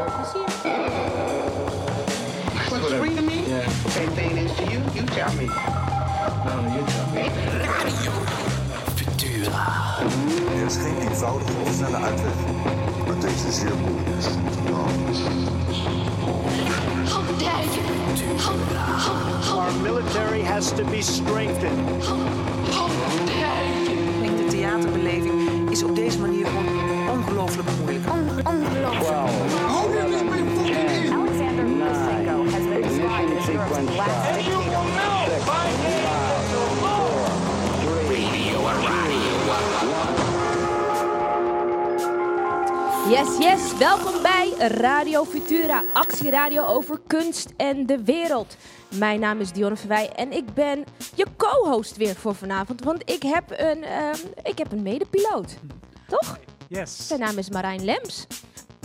Is is geen eenvoudige uitweg. Maar deze is zeer moeilijk. Our military has to be strengthened. De theaterbeleving is op deze manier ongelooflijk moeilijk. Yes, yes. Welkom bij Radio Futura, actieradio over kunst en de wereld. Mijn naam is Dionne Verwij en ik ben je co-host weer voor vanavond. Want ik heb een, ehm, ik heb een medepiloot. Toch? Yes. Zijn naam is Marijn Lems.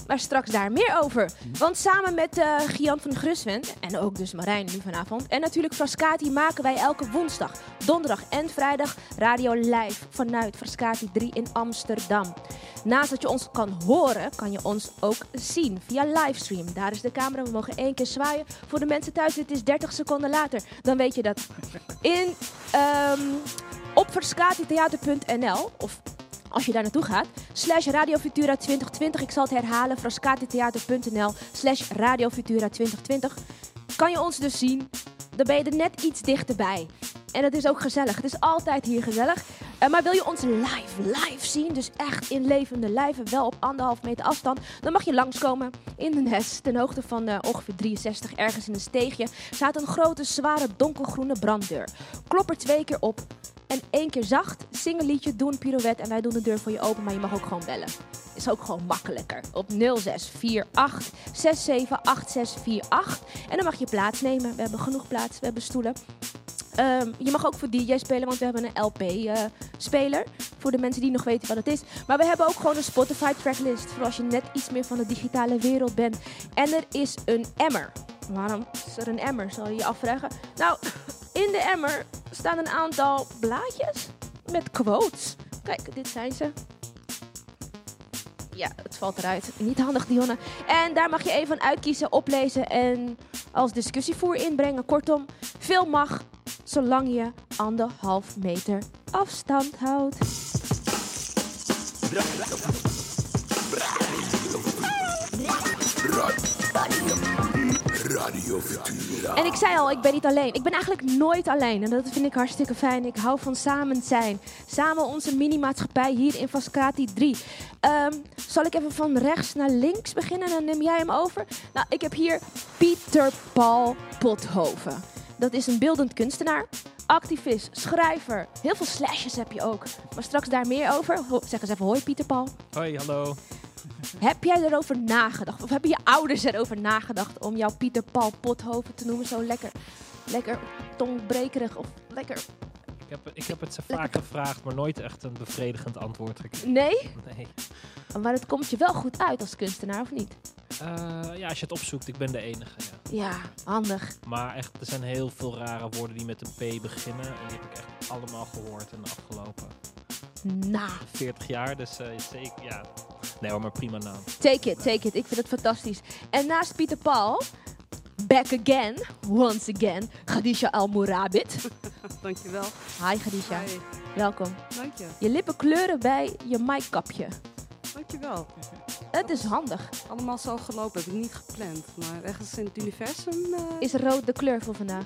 Maar straks daar meer over. Want samen met eh Gian van Gruswend, en ook dus Marijn nu vanavond, en natuurlijk Frascati maken wij elke woensdag, donderdag en vrijdag radio live vanuit Frascati 3 in Amsterdam. Naast dat je ons kan horen, kan je ons ook zien via livestream. Daar is de camera, we mogen één keer zwaaien. Voor de mensen thuis, dit is 30 seconden later. Dan weet je dat. In, ehm op frascatitheater.nl, of als je daar naartoe gaat, slash Radio Futura 2020. Ik zal het herhalen, frascatitheater.nl slash Radio Futura 2020. Kan je ons dus zien, dan ben je er net iets dichterbij. En het is ook gezellig. Het is altijd hier gezellig. Eh, maar wil je ons live, live zien, dus echt in levende lijven, wel op anderhalf meter afstand, dan mag je langskomen in de Nes, ten hoogte van eh, ongeveer 63, ergens in een steegje, staat een grote, zware, donkergroene branddeur. Klop er twee keer op en één keer zacht, zing een liedje, doe een pirouette en wij doen de deur voor je open, maar je mag ook gewoon bellen. Is ook gewoon makkelijker. Op 0648 678648. En dan mag je plaatsnemen. We hebben genoeg plaats, we hebben stoelen. Ehm, je mag ook voor DJ spelen, want we hebben een LP-speler. voor de mensen die nog weten wat het is. Maar we hebben ook gewoon een Spotify tracklist. Voor als je net iets meer van de digitale wereld bent. En er is een emmer. Waarom is er een emmer, zal je je afvragen? Nou, in de emmer staan een aantal blaadjes met quotes. Kijk, dit zijn ze. Ja, het valt eruit. Niet handig, Dionne. En daar mag je even van uitkiezen, oplezen en als discussievoer inbrengen. Kortom, veel mag, zolang je anderhalf meter afstand houdt. Radio Futura. En ik zei al, ik ben niet alleen. Ik ben eigenlijk nooit alleen. En dat vind ik hartstikke fijn. Ik hou van samen zijn. Samen onze mini-maatschappij hier in Vascati 3. Ehm, zal ik even van rechts naar links beginnen? Dan neem jij hem over. Nou, ik heb hier Pieter Paul Pothoven. Dat is een beeldend kunstenaar. Activist, schrijver. Heel veel slashes heb je ook. Maar straks daar meer over. Ho- zeg eens even hoi Pieter Paul. Hoi, hallo. Heb jij erover nagedacht? Of hebben je ouders erover nagedacht om jou Pieter Paul Pothoven te noemen? Zo lekker, lekker tongbrekerig of lekker... Ik heb, ik heb het ze vaak gevraagd, maar nooit echt een bevredigend antwoord gekregen. Nee? Nee. Maar het komt je wel goed uit als kunstenaar, of niet? Eh, ja, als je het opzoekt, ik ben de enige. Ja. Ja, handig. Maar echt, er zijn heel veel rare woorden die met een P beginnen. En die heb ik echt allemaal gehoord in de afgelopen Nou, 40 jaar. Dus eh, zeker, ja. Nee hoor, maar prima naam. take it, take it. Ik vind het fantastisch. En naast Pieter Paul, back again, once again, Khadija Al-Mourabit. Dankjewel. Hi Khadija, Hi. welkom. Dank je. Je lippen kleuren bij je mic-kapje. Dankjewel. Het is handig. Allemaal zo gelopen, heb ik niet gepland. Maar ergens in het universum... eh, Is rood de kleur voor vandaag?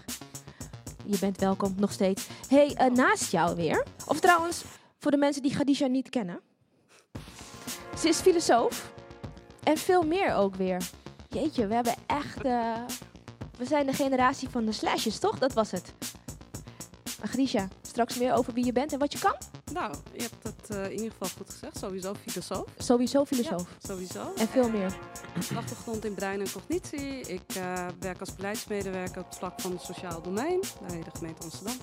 Je bent welkom, nog steeds. hey, eh, naast jou weer. Of trouwens, voor de mensen die Khadija niet kennen. Ze is filosoof. En veel meer ook weer. Jeetje, we hebben echt... eh, we zijn de generatie van de slashes, toch? Dat was het. Khadija, straks meer over wie je bent en wat je kan? Nou, je hebt het eh, in ieder geval goed gezegd. Sowieso filosoof. Sowieso filosoof. Ja, sowieso. En veel meer. Achtergrond in brein en cognitie. Ik eh, werk als beleidsmedewerker op het vlak van het sociaal domein bij de gemeente Amsterdam.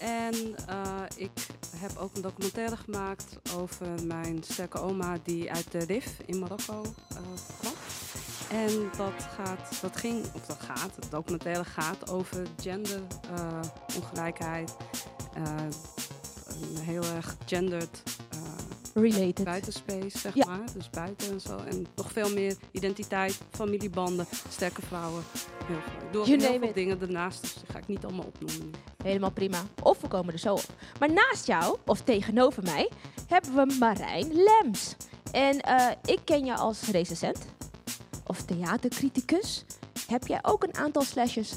En eh, ik heb ook een documentaire gemaakt over mijn sterke oma die uit de Rif in Marokko eh, kwam. En dat, gaat, dat ging, of dat gaat, het documentaire gaat over genderongelijkheid. een heel erg gendered eh, related. buitenspace, zeg Ja. maar. Dus buiten en zo. En nog veel meer identiteit, familiebanden, sterke vrouwen. Heel veel. You heel veel it. dingen ernaast, dus die ga ik niet allemaal opnoemen. Helemaal prima. Of we komen er zo op. Maar naast jou, of tegenover mij, hebben we Marijn Lems. En eh, ik ken je als recensent of theatercriticus. Heb jij ook een aantal slashes?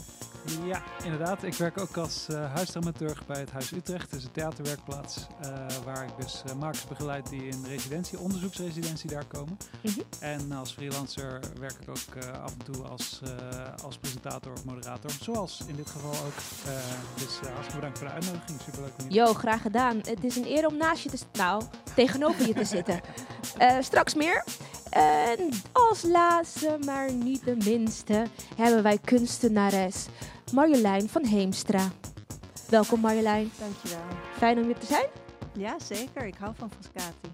Ja, inderdaad. Ik werk ook als eh huisdramaturg bij het Huis Utrecht. Dat is een theaterwerkplaats eh, waar ik dus makers begeleid die in residentie, onderzoeksresidentie daar komen. Mhm. En als freelancer werk ik ook af en toe als, als presentator of moderator. Zoals in dit geval ook. Dus hartstikke bedankt voor de uitnodiging. Superleuk om Yo, graag gedaan. Het is een eer om naast je te... Nou, tegenover je te zitten. Straks meer. En als laatste, maar niet de minste, hebben wij kunstenares Marjolein van Heemstra. Welkom Marjolein. Dankjewel. Fijn om hier te zijn. Ja, zeker. Ik hou van Frascati.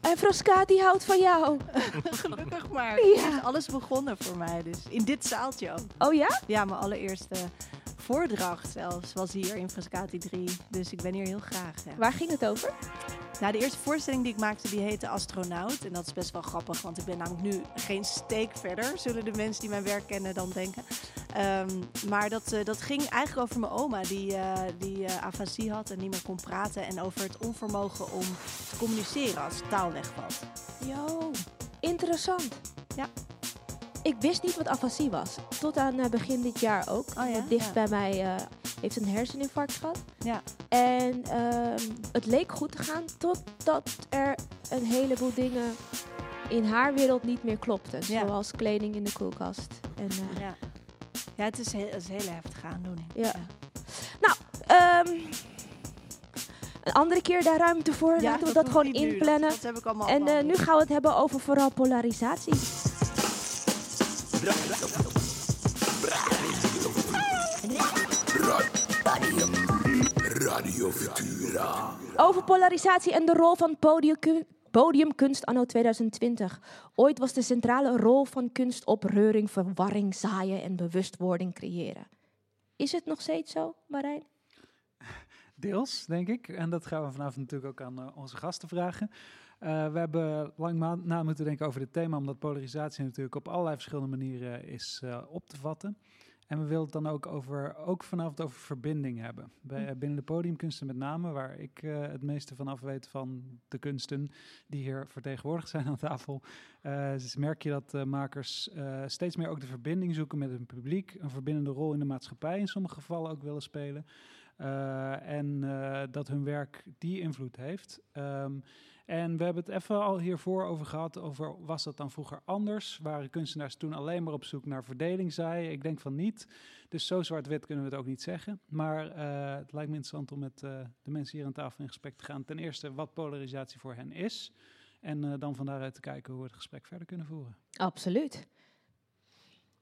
En Frascati houdt van jou. Gelukkig maar. Ja. Het is alles begonnen voor mij. Dus in dit zaaltje ook. Oh ja? Ja, mijn allereerste voordracht zelfs was hier in Frascati 3. Dus ik ben hier heel graag. Ja. Waar ging het over? Nou, de eerste voorstelling die ik maakte, die heette Astronaut. En dat is best wel grappig, want ik ben namelijk nu geen steek verder, zullen de mensen die mijn werk kennen dan denken. Ehm, maar dat, eh, dat ging eigenlijk over mijn oma, die, eh, die eh, afasie had en niet meer kon praten. En over het onvermogen om te communiceren als taal wegvalt. Yo, interessant. Ja. Ik wist niet wat afasie was. Tot aan eh, begin dit jaar ook. Oh ja? Want dicht Ja. bij mij eh, heeft een herseninfarct gehad. Ja. En ehm, het leek goed te gaan totdat er een heleboel dingen in haar wereld niet meer klopten. Ja. Zoals kleding in de koelkast. En, eh, Ja, ja het, is heel, het is een hele heftige aandoening. Ja. ehm, een andere keer daar ruimte voor. Laten we dat, hoeft gewoon. Dat- inplannen. Dat, heb ik allemaal en eh, nu gaan we het hebben over vooral polarisatie. Radio Futura. Over polarisatie en de rol van podiumku- podiumkunst anno 2020. Ooit was de centrale rol van kunst opreuring, verwarring, zaaien en bewustwording creëren. Is het nog steeds zo, Marijn? Deels, denk ik. En dat gaan we vanavond natuurlijk ook aan eh, onze gasten vragen. Eh, we hebben lang na moeten denken over dit thema, omdat polarisatie natuurlijk op allerlei verschillende manieren is eh, op te vatten. En we willen het dan ook, over, ook vanavond over verbinding hebben. Bij, eh, binnen de podiumkunsten met name, waar ik eh, het meeste van af weet van de kunsten die hier vertegenwoordigd zijn aan tafel. eh, dus merk je dat eh, makers eh, steeds meer ook de verbinding zoeken met hun publiek. Een verbindende rol in de maatschappij in sommige gevallen ook willen spelen. Eh, en eh, dat hun werk die invloed heeft. Ehm, en we hebben het even al hiervoor over gehad, over was dat dan vroeger anders? Waren kunstenaars toen alleen maar op zoek naar verdeling, zei? Ik denk van niet. Dus zo zwart-wit kunnen we het ook niet zeggen. Maar eh, het lijkt me interessant om met eh, de mensen hier aan tafel in gesprek te gaan. Ten eerste wat polarisatie voor hen is. En eh, dan van daaruit te kijken hoe we het gesprek verder kunnen voeren. Absoluut.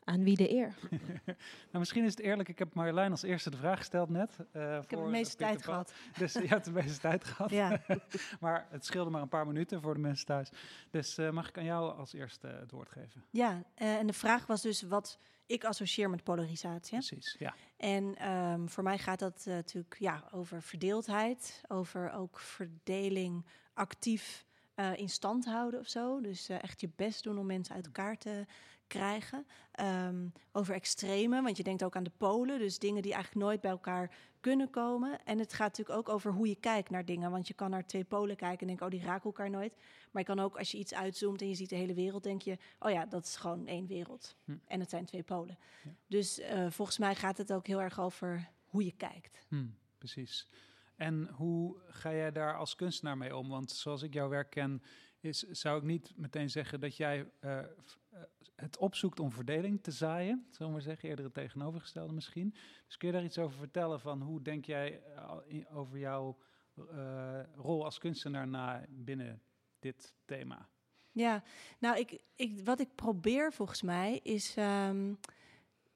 Aan wie de eer? nou, misschien is het eerlijk, ik heb Marjolein als eerste de vraag gesteld net. eh, Ik heb voor de meeste tijd gehad. Dus je hebt de meeste tijd gehad. Ja. maar het scheelde maar een paar minuten voor de mensen thuis. Dus eh, mag ik aan jou als eerste het woord geven? Ja, eh, en de vraag was dus wat ik associeer met polarisatie. Precies, ja. En ehm, voor mij gaat dat natuurlijk ja, over verdeeldheid, over ook verdeling actief eh, in stand houden of zo. Dus eh, echt je best doen om mensen uit elkaar te krijgen. Ehm, over extreme, want je denkt ook aan de polen, dus dingen die eigenlijk nooit bij elkaar kunnen komen. En het gaat natuurlijk ook over hoe je kijkt naar dingen, want je kan naar twee polen kijken en denken, oh, die raken elkaar nooit. Maar je kan ook, als je iets uitzoomt en je ziet de hele wereld, denk je, oh ja, dat is gewoon één wereld. Hm. En het zijn twee polen. Dus eh, volgens mij gaat het ook heel erg over hoe je kijkt. Hm, precies. En hoe ga jij daar als kunstenaar mee om? Want zoals ik jouw werk ken, is, zou ik niet meteen zeggen dat jij eh, eh, het opzoekt om verdeling te zaaien. Zullen we zeggen, eerder het tegenovergestelde misschien. Dus kun je daar iets over vertellen van hoe denk jij eh, over jouw rol als kunstenaar na binnen dit thema? Ja, nou, ik, ik, wat ik probeer volgens mij is. ehm,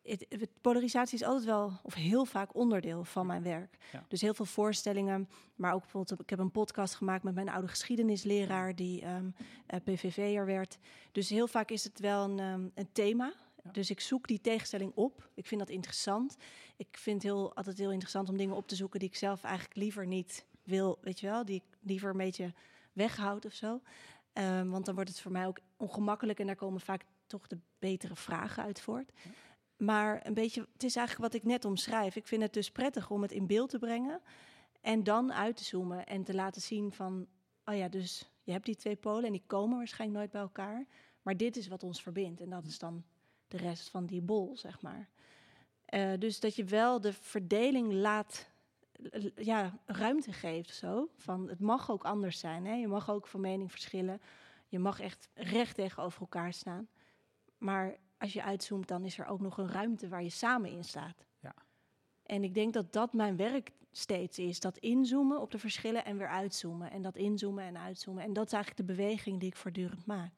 het, het- polarisatie is altijd wel, of heel vaak onderdeel van mijn werk. Ja. Dus heel veel voorstellingen, maar ook bijvoorbeeld, ik heb een podcast gemaakt met mijn oude geschiedenisleraar, die ehm eh, PVV'er werd. Dus heel vaak is het wel een, ehm, een thema. Dus ik zoek die tegenstelling op. Ik vind dat interessant. Ik vind het heel, altijd heel interessant om dingen op te zoeken die ik zelf eigenlijk liever niet wil, weet je wel, die ik liever een beetje weghoudt of zo. Ehm, want dan wordt het voor mij ook ongemakkelijk en daar komen vaak toch de betere vragen uit voort. Maar een beetje, het is eigenlijk wat ik net omschrijf. Ik vind het dus prettig om het in beeld te brengen en dan uit te zoomen en te laten zien van, oh ja, dus je hebt die twee polen en die komen waarschijnlijk nooit bij elkaar. Maar dit is wat ons verbindt en dat is dan de rest van die bol, zeg maar. Eh, dus dat je wel de verdeling laat, l- ja, ruimte geeft zo. Van het mag ook anders zijn. Hè? Je mag ook van mening verschillen. Je mag echt recht tegenover elkaar staan. Maar als je uitzoomt, dan is er ook nog een ruimte waar je samen in staat. Ja. En ik denk dat dat mijn werk steeds is. Dat inzoomen op de verschillen en weer uitzoomen. En dat inzoomen en uitzoomen. En dat is eigenlijk de beweging die ik voortdurend maak.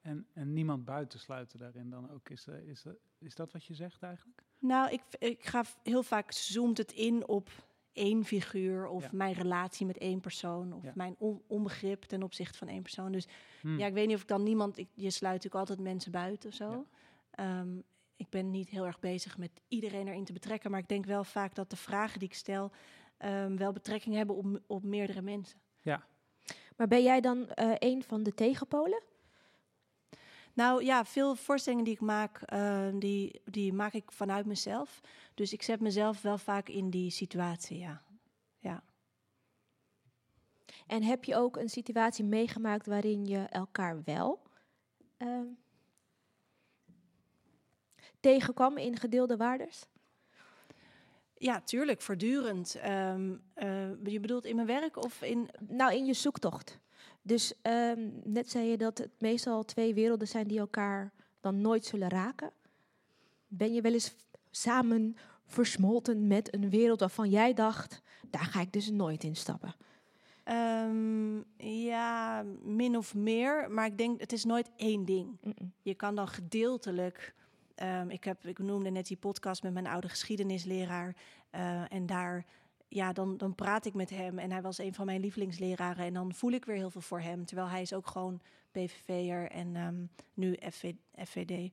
En, en niemand buitensluiten daarin dan ook. Is, eh, is, eh, is dat wat je zegt eigenlijk? Nou, ik, ik ga heel vaak zoomt het in op één figuur of Ja. mijn relatie met één persoon of Ja. mijn on- onbegrip ten opzichte van één persoon. Dus Hmm. ja, ik weet niet of ik dan niemand, ik, je sluit natuurlijk altijd mensen buiten of zo. Ehm, ik ben niet heel erg bezig met iedereen erin te betrekken, maar ik denk wel vaak dat de vragen die ik stel ehm, wel betrekking hebben op, op meerdere mensen. Maar ben jij dan eh, een van de tegenpolen? Nou ja, veel voorstellingen die ik maak, eh, die, die maak ik vanuit mezelf. Dus ik zet mezelf wel vaak in die situatie, ja. ja. En heb je ook een situatie meegemaakt waarin je elkaar wel ehm, tegenkwam in gedeelde waardes? Ja, tuurlijk, voortdurend. Ehm, eh, je bedoelt in mijn werk of in... Nou, in je zoektocht. Dus ehm, net zei je dat het meestal twee werelden zijn die elkaar dan nooit zullen raken. Ben je wel eens samen versmolten met een wereld waarvan jij dacht, daar ga ik dus nooit in stappen? Ehm, ja, min of meer. Maar ik denk, het is nooit één ding. Je kan dan gedeeltelijk... ehm, ik, heb, ik noemde net die podcast met mijn oude geschiedenisleraar. eh, en daar, ja, dan, dan praat ik met hem. En hij was een van mijn lievelingsleraren. En dan voel ik weer heel veel voor hem. Terwijl hij is ook gewoon PVV'er en ehm, nu FV, FVD.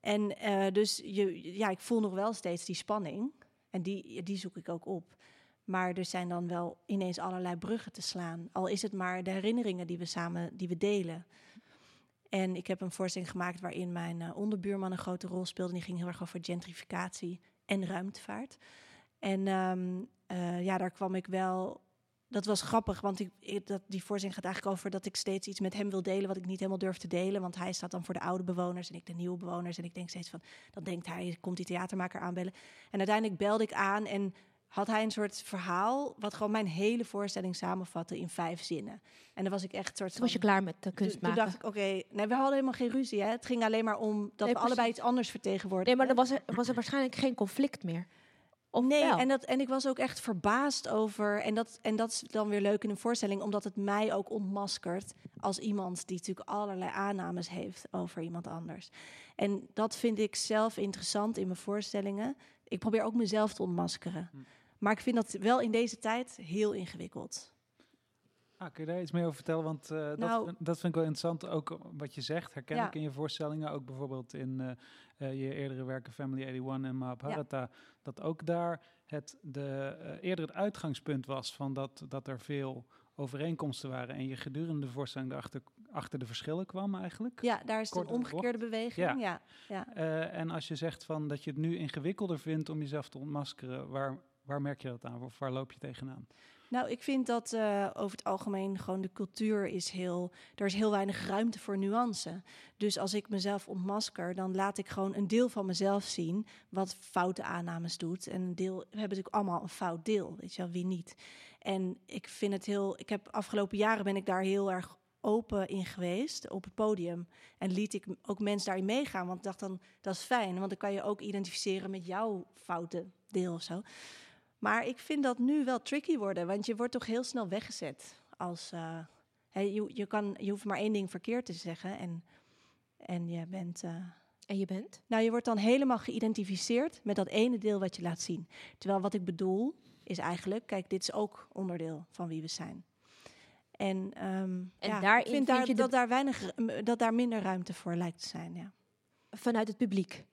En eh, dus je, ja, ik voel nog wel steeds die spanning. En die, die zoek ik ook op. Maar er zijn dan wel ineens allerlei bruggen te slaan. Al is het maar de herinneringen die we samen die we delen. En ik heb een voorstelling gemaakt waarin mijn eh, onderbuurman een grote rol speelde. Die ging heel erg over gentrificatie en ruimtevaart. En ehm, eh, ja, daar kwam ik wel. Dat was grappig, want ik, dat, die voorstelling gaat eigenlijk over dat ik steeds iets met hem wil delen wat ik niet helemaal durf te delen. Want hij staat dan voor de oude bewoners en ik de nieuwe bewoners. En ik denk steeds van, dan denkt hij, komt die theatermaker aanbellen. En uiteindelijk belde ik aan en had hij een soort verhaal wat gewoon mijn hele voorstelling samenvatte in vijf zinnen. En dan was ik echt soort Toen was je klaar met de toen- kunst Toen maken. dacht ik, oké, nee, we hadden helemaal geen ruzie. Hè? Het ging alleen maar om dat Nee, we allebei iets anders vertegenwoordigen. Nee, maar dan was er, was er waarschijnlijk geen conflict meer. Of Nee, wel? en, dat, en ik was ook echt verbaasd over. En dat, en dat is dan weer leuk in een voorstelling, omdat het mij ook ontmaskert als iemand die natuurlijk allerlei aannames heeft over iemand anders. En dat vind ik zelf interessant in mijn voorstellingen. Ik probeer ook mezelf te ontmaskeren. Maar ik vind dat wel in deze tijd heel ingewikkeld. Ah, kun je daar iets meer over vertellen? Want eh, dat, Nou- vind- dat vind ik wel interessant, ook wat je zegt. Herken Ja. ik in je voorstellingen, ook bijvoorbeeld in eh, eh, je eerdere werken Family 81 en Mahabharata. Dat ook daar het de, eerder het uitgangspunt was van dat, dat er veel overeenkomsten waren. En je gedurende de voorstelling erachter achter de verschillen kwam eigenlijk. Ja, daar is Kort een de bocht. omgekeerde beweging. Ja. Ja. Ja, Eh, en als je zegt van dat je het nu ingewikkelder vindt om jezelf te ontmaskeren, waar, waar merk je dat aan? Of waar loop je tegenaan? Nou, ik vind dat eh, over het algemeen gewoon de cultuur is heel... Er is heel weinig ruimte voor nuance. Dus als ik mezelf ontmasker, dan laat ik gewoon een deel van mezelf zien... wat foute aannames doet. En een deel... We hebben natuurlijk allemaal een fout deel, weet je wel, wie niet. En ik vind het heel... Ik heb afgelopen jaren ben ik daar heel erg open in geweest op het podium. En liet ik ook mensen daarin meegaan. Want ik dacht dan, dat is fijn. Want dan kan je ook identificeren met jouw foute deel of zo. Maar ik vind dat nu wel tricky worden, want je wordt toch heel snel weggezet. Als, eh, je, je, kan, je hoeft maar één ding verkeerd te zeggen en, en je bent... eh, En je bent? nou, je wordt dan helemaal geïdentificeerd met dat ene deel wat je laat zien. Terwijl wat ik bedoel is eigenlijk, kijk, dit is ook onderdeel van wie we zijn. En, ehm, ja, daarin ik vind vind daar, je dat, daar weinig, dat daar minder ruimte voor lijkt te zijn, ja. Vanuit het publiek?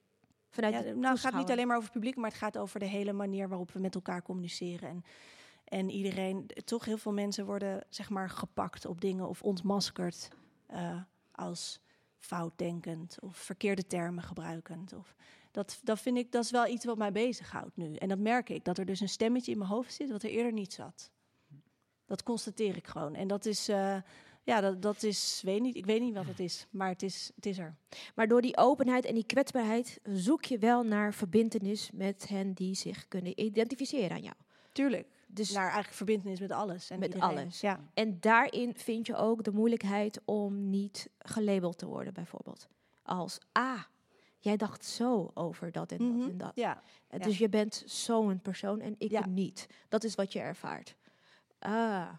Vanuit Ja, nou, het gaat niet alleen maar over het publiek, maar het gaat over de hele manier waarop we met elkaar communiceren. En, En iedereen, toch heel veel mensen worden zeg maar gepakt op dingen of ontmaskerd eh, als foutdenkend of verkeerde termen gebruikend. Of, dat, dat vind ik, dat is wel iets wat mij bezighoudt nu. En dat merk ik, dat er dus een stemmetje in mijn hoofd zit wat er eerder niet zat. Dat constateer ik gewoon. En dat is, eh, ja, dat, dat is, weet niet, ik weet niet wat het is, maar het is, het is er. Maar door die openheid en die kwetsbaarheid zoek je wel naar verbindenis met hen die zich kunnen identificeren aan jou. Tuurlijk. Dus Naar eigenlijk verbindenis met alles. En Met iedereen. alles. Ja. En daarin vind je ook de moeilijkheid om niet gelabeld te worden, bijvoorbeeld. Als, ah, jij dacht zo over dat en dat Mhm. en dat. Ja. En ja. Dus je bent zo'n persoon en ik Ja. niet. Dat is wat je ervaart. Ah.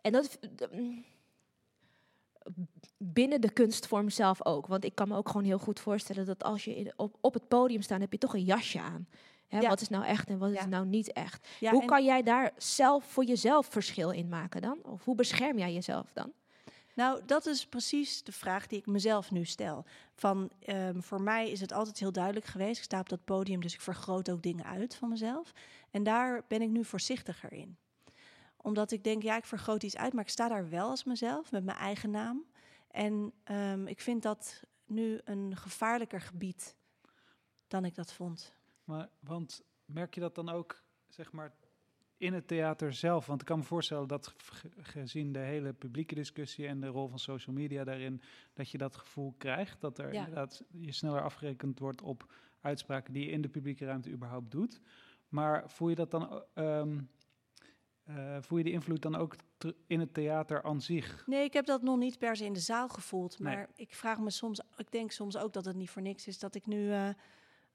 En dat... mm, Binnen de kunstvorm zelf ook. Want ik kan me ook gewoon heel goed voorstellen dat als je op, op het podium staat, heb je toch een jasje aan. Hè, Ja. Wat is nou echt en wat Ja. is nou niet echt? Ja, hoe kan jij daar zelf voor jezelf verschil in maken dan? Of hoe bescherm jij jezelf dan? Nou, dat is precies de vraag die ik mezelf nu stel. Van, ehm, voor mij is het altijd heel duidelijk geweest. Ik sta op dat podium, dus ik vergroot ook dingen uit van mezelf. En daar ben ik nu voorzichtiger in. Omdat ik denk, ja, ik vergroot iets uit, maar ik sta daar wel als mezelf, met mijn eigen naam. En ehm, ik vind dat nu een gevaarlijker gebied dan ik dat vond. Maar, want merk je dat dan ook, zeg maar, in het theater zelf? Want ik kan me voorstellen dat ge- gezien de hele publieke discussie en de rol van social media daarin, dat je dat gevoel krijgt, dat er Ja. inderdaad je sneller afgerekend wordt op uitspraken die je in de publieke ruimte überhaupt doet. Maar voel je dat dan, o- ehm, eh, voel je die invloed dan ook in het theater aan zich? Nee, ik heb dat nog niet per se in de zaal gevoeld. Nee. Maar ik vraag me soms, ik denk soms ook dat het niet voor niks is dat ik nu eh,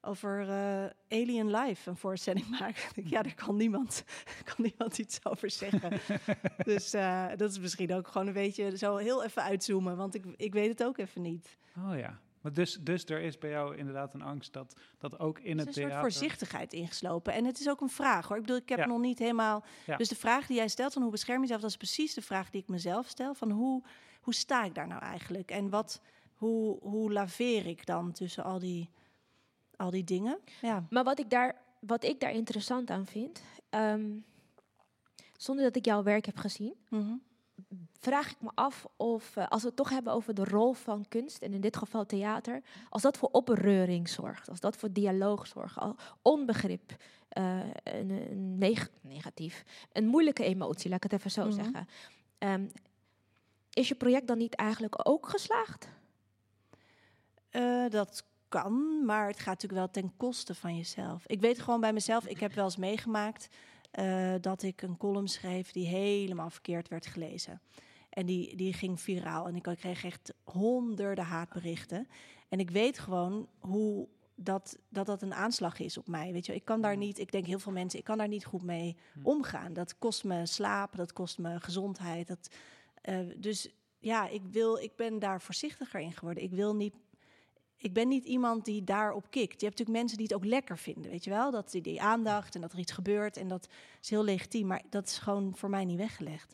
over eh, Alien Life een voorstelling maak. Ja, daar kan niemand, kan niemand iets over zeggen. dus eh, dat is misschien ook gewoon een beetje zo heel even uitzoomen, want ik, ik weet het ook even niet. Oh ja. Maar dus, dus er is bij jou inderdaad een angst dat, dat ook in Er het is een soort voorzichtigheid ingeslopen. En het is ook een vraag hoor. Ik bedoel, ik heb Ja. nog niet helemaal. Ja. Dus de vraag die jij stelt van hoe bescherm je jezelf, dat is precies de vraag die ik mezelf stel. Van hoe, hoe sta ik daar nou eigenlijk? En wat, hoe, hoe laveer ik dan tussen al die, al die dingen? Ja. Maar wat ik daar, wat ik daar interessant aan vind, ehm, zonder dat ik jouw werk heb gezien, Mhm. Vraag ik me af of, eh, als we het toch hebben over de rol van kunst, en in dit geval theater, als dat voor opreuring zorgt, als dat voor dialoog zorgt, al onbegrip, eh, een, een neg- negatief, een moeilijke emotie, laat ik het even zo Mhm. zeggen. Ehm, is je project dan niet eigenlijk ook geslaagd? Eh, dat kan, maar het gaat natuurlijk wel ten koste van jezelf. Ik weet gewoon bij mezelf, ik heb wel eens meegemaakt eh, dat ik een column schreef die helemaal verkeerd werd gelezen. En die, die ging viraal en ik kreeg echt honderden haatberichten. En ik weet gewoon hoe dat, dat dat een aanslag is op mij. Weet je, ik kan daar niet, ik denk heel veel mensen, ik kan daar niet goed mee omgaan. Dat kost me slaap, dat kost me gezondheid. Dat, eh, dus ja, ik, wil, ik ben daar voorzichtiger in geworden. Ik wil niet ik ben niet iemand die daarop kikt. Je hebt natuurlijk mensen die het ook lekker vinden, weet je wel? Dat die, die aandacht en dat er iets gebeurt en dat is heel legitiem, maar dat is gewoon voor mij niet weggelegd.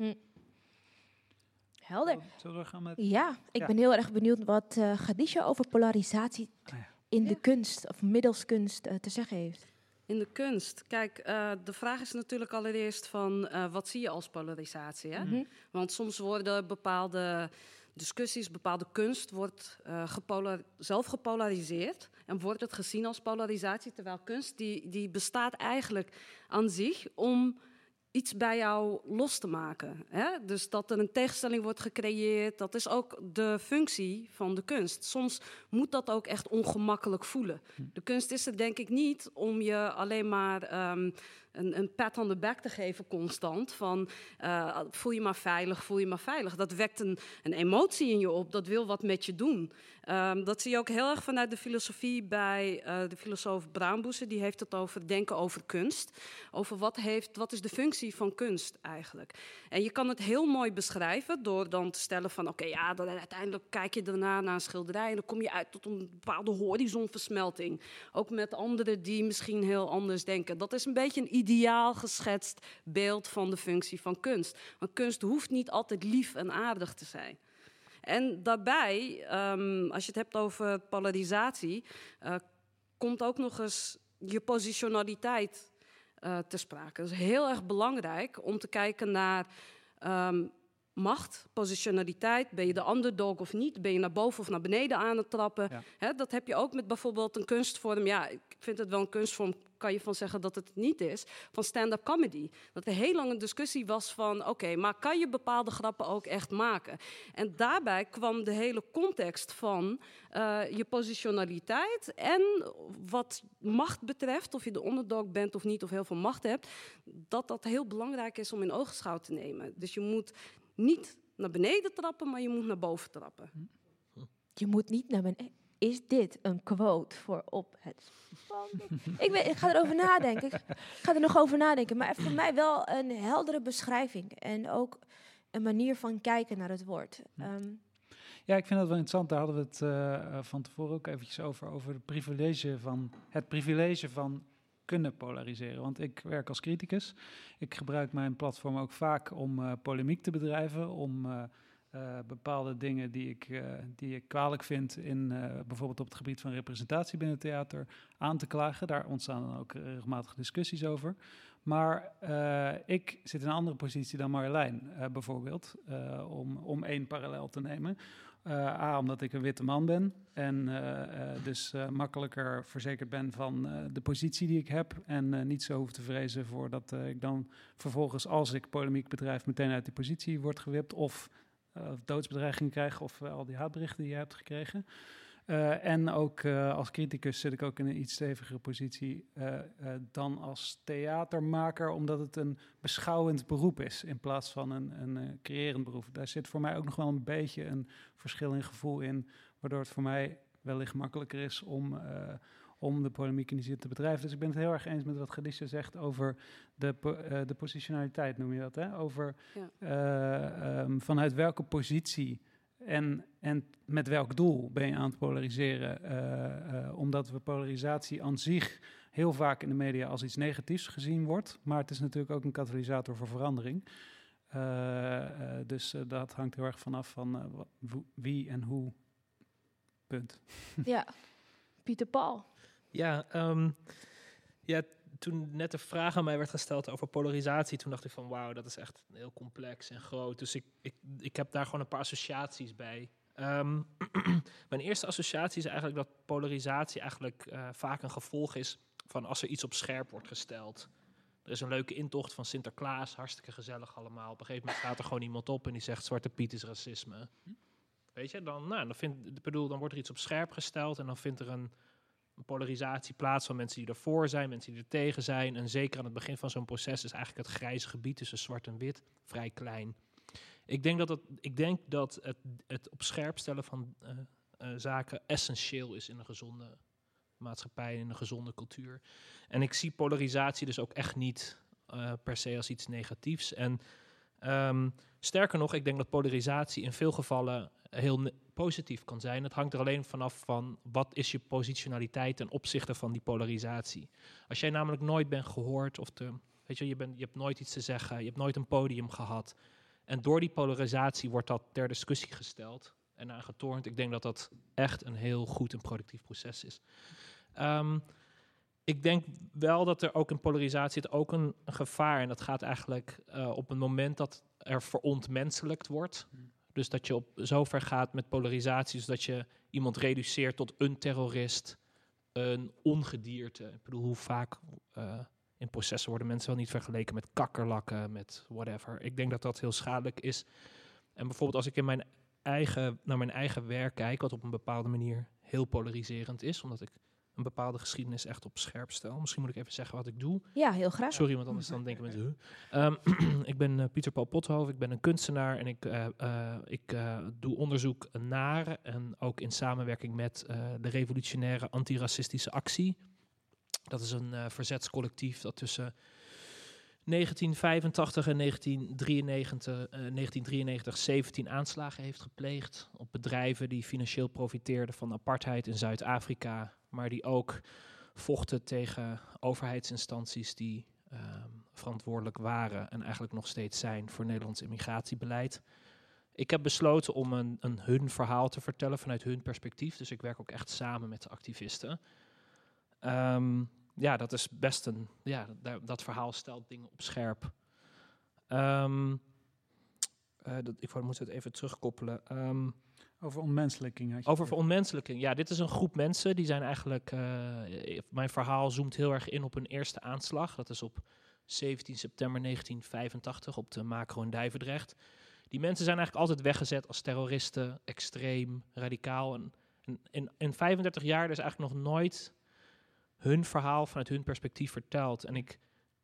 Helder. Zullen we gaan met... Ja, ik Ja. ben heel erg benieuwd wat uh, Khadija over polarisatie Ah ja. in de kunst of middels kunst eh, te zeggen heeft. In de kunst. Kijk, eh, de vraag is natuurlijk allereerst van eh, wat zie je als polarisatie? Hè? Mhm. Want soms worden bepaalde discussies, bepaalde kunst wordt eh, gepolar- zelf gepolariseerd en wordt het gezien als polarisatie, terwijl kunst die, die bestaat eigenlijk aan zich om iets bij jou los te maken. Hè? Dus dat er een tegenstelling wordt gecreëerd, dat is ook de functie van de kunst. Soms moet dat ook echt ongemakkelijk voelen. De kunst is er denk ik niet om je alleen maar ehm, een, een pat on the back te geven constant. Van uh, voel je maar veilig, voel je maar veilig. Dat wekt een, een emotie in je op, dat wil wat met je doen. Um, dat zie je ook heel erg vanuit de filosofie bij uh, de filosoof Braamboezen. Die heeft het over denken over kunst. Over wat, heeft, wat is de functie van kunst eigenlijk. En je kan het heel mooi beschrijven door dan te stellen van... oké, ja, dan uiteindelijk kijk je daarna naar een schilderij... en dan kom je uit tot een bepaalde horizonversmelting. Ook met anderen die misschien heel anders denken. Dat is een beetje een ideaal geschetst beeld van de functie van kunst. Want kunst hoeft niet altijd lief en aardig te zijn. En daarbij, um, als je het hebt over polarisatie, uh, komt ook nog eens je positionaliteit eh, ter sprake. Dat is heel erg belangrijk om te kijken naar ehm, macht, positionaliteit. Ben je de underdog of niet? Ben je naar boven of naar beneden aan het trappen? Ja. Dat heb je ook met bijvoorbeeld een kunstvorm. Ja, ik vind het wel een kunstvorm, kan je van zeggen dat het niet is. Van stand-up comedy. Dat er heel lang een discussie was van... oké, maar kan je bepaalde grappen ook echt maken? En daarbij kwam de hele context van eh, je positionaliteit... en wat macht betreft, of je de underdog bent of niet... of heel veel macht hebt, dat dat heel belangrijk is om in oogschouw te nemen. Dus je moet niet naar beneden trappen, maar je moet naar boven trappen. Je moet niet naar beneden. Is dit een quote voor op het ik, ik ga erover nadenken. Ik ga er nog over nadenken. Maar voor mij wel een heldere beschrijving. En ook een manier van kijken naar het woord. Ehm, Ja, ik vind dat wel interessant. Daar hadden we het eh, van tevoren ook eventjes over. Over het privilege van, het privilege van kunnen polariseren. Want ik werk als criticus. Ik gebruik mijn platform ook vaak om eh, polemiek te bedrijven. Om eh, eh, bepaalde dingen die ik, eh, die ik kwalijk vind, in, eh, bijvoorbeeld op het gebied van representatie binnen het theater, aan te klagen. Daar ontstaan dan ook regelmatig discussies over. Maar ik zit in een andere positie dan Marjolein, bijvoorbeeld, om, om één parallel te nemen. A, omdat ik een witte man ben en dus makkelijker verzekerd ben van de positie die ik heb en niet zo hoef te vrezen voor dat eh, ik dan vervolgens, als ik polemiek bedrijf, meteen uit die positie word gewipt of eh, doodsbedreiging krijg of eh, al die haatberichten die je hebt gekregen. Eh, en ook als criticus zit ik ook in een iets stevigere positie dan als theatermaker, omdat het een beschouwend beroep is in plaats van een, een creërend beroep. Daar zit voor mij ook nog wel een beetje een verschil in gevoel in, waardoor het voor mij wellicht makkelijker is om, om de polemiek in die zin te bedrijven. Dus ik ben het heel erg eens met wat Gadisha zegt over de, eh, de positionaliteit, noem je dat, hè? Over Ja. eh, ehm, vanuit welke positie en, en met welk doel ben je aan het polariseren? Eh, omdat we polarisatie aan zich heel vaak in de media als iets negatiefs gezien wordt. Maar het is natuurlijk ook een katalysator voor verandering. Dus dat hangt heel erg vanaf van wie en hoe. Punt. ja, Pieter Paul. Ja, ehm, ja, toen net de vraag aan mij werd gesteld over polarisatie, toen dacht ik van wauw, dat is echt heel complex en groot. Dus ik, ik, ik heb daar gewoon een paar associaties bij. Ehm, mijn eerste associatie is eigenlijk dat polarisatie eigenlijk eh, vaak een gevolg is van als er iets op scherp wordt gesteld. Er is een leuke intocht van Sinterklaas, hartstikke gezellig allemaal. Op een gegeven moment staat er gewoon iemand op en die zegt Zwarte Piet is racisme. Weet je, dan, nou, dan, vind, bedoel, dan wordt er iets op scherp gesteld en dan vindt er een, polarisatie plaats van mensen die ervoor zijn, mensen die er tegen zijn. En zeker aan het begin van zo'n proces is eigenlijk het grijze gebied tussen zwart en wit vrij klein. Ik denk dat, het, ik denk dat het, het op scherp stellen van eh, eh, zaken essentieel is in een gezonde maatschappij, in een gezonde cultuur. En ik zie polarisatie dus ook echt niet eh, per se als iets negatiefs. En ehm, sterker nog, ik denk dat polarisatie in veel gevallen heel positief kan zijn. Het hangt er alleen vanaf van wat is je positionaliteit ten opzichte van die polarisatie. Als jij namelijk nooit bent gehoord of weet je, je, bent, je hebt nooit iets te zeggen, je hebt nooit een podium gehad. En door die polarisatie wordt dat ter discussie gesteld en aangetornd. Ik denk dat dat echt een heel goed en productief proces is. Ehm, ik denk wel dat er ook in polarisatie ook een, gevaar. En dat gaat eigenlijk eh, op het moment dat er verontmenselijkt wordt. Dus dat je op zover gaat met polarisatie, dus dat je iemand reduceert tot een terrorist, een ongedierte. Ik bedoel, hoe vaak eh, in processen worden mensen wel niet vergeleken met kakkerlakken, met whatever. Ik denk dat dat heel schadelijk is. En bijvoorbeeld als ik in mijn eigen, naar mijn eigen werk kijk, wat op een bepaalde manier heel polariserend is, omdat ik een bepaalde geschiedenis echt op scherp stel. Misschien moet ik even zeggen wat ik doe. Ja, heel graag. Sorry, want anders dan denken mensen... Ehm, ik ben eh, Pieter Paul Pothoofd, ik ben een kunstenaar en ik, eh, eh, ik doe onderzoek naar en ook in samenwerking met de revolutionaire antiracistische actie. Dat is een verzetscollectief dat tussen 1985 en 1993, eh, 1993 17 aanslagen heeft gepleegd op bedrijven die financieel profiteerden van apartheid in Zuid-Afrika, maar die ook vochten tegen overheidsinstanties die ehm, verantwoordelijk waren en eigenlijk nog steeds zijn voor Nederlands immigratiebeleid. Ik heb besloten om een, een hun verhaal te vertellen vanuit hun perspectief. Dus ik werk ook echt samen met de activisten. Ehm, ja, dat is best een. Ja, daar- dat verhaal stelt dingen op scherp. Ehm, eh, dat, ik moet het even terugkoppelen. Ehm, Over had je over het. verontmenselijking. Ja, dit is een groep mensen die zijn eigenlijk. eh, mijn verhaal zoomt heel erg in op hun eerste aanslag. Dat is op 17 september 1985 op de macro in Dijvendrecht. Die mensen zijn eigenlijk altijd weggezet als terroristen, extreem, radicaal. En, en in, in 35 jaar is eigenlijk nog nooit hun verhaal vanuit hun perspectief verteld. En ik,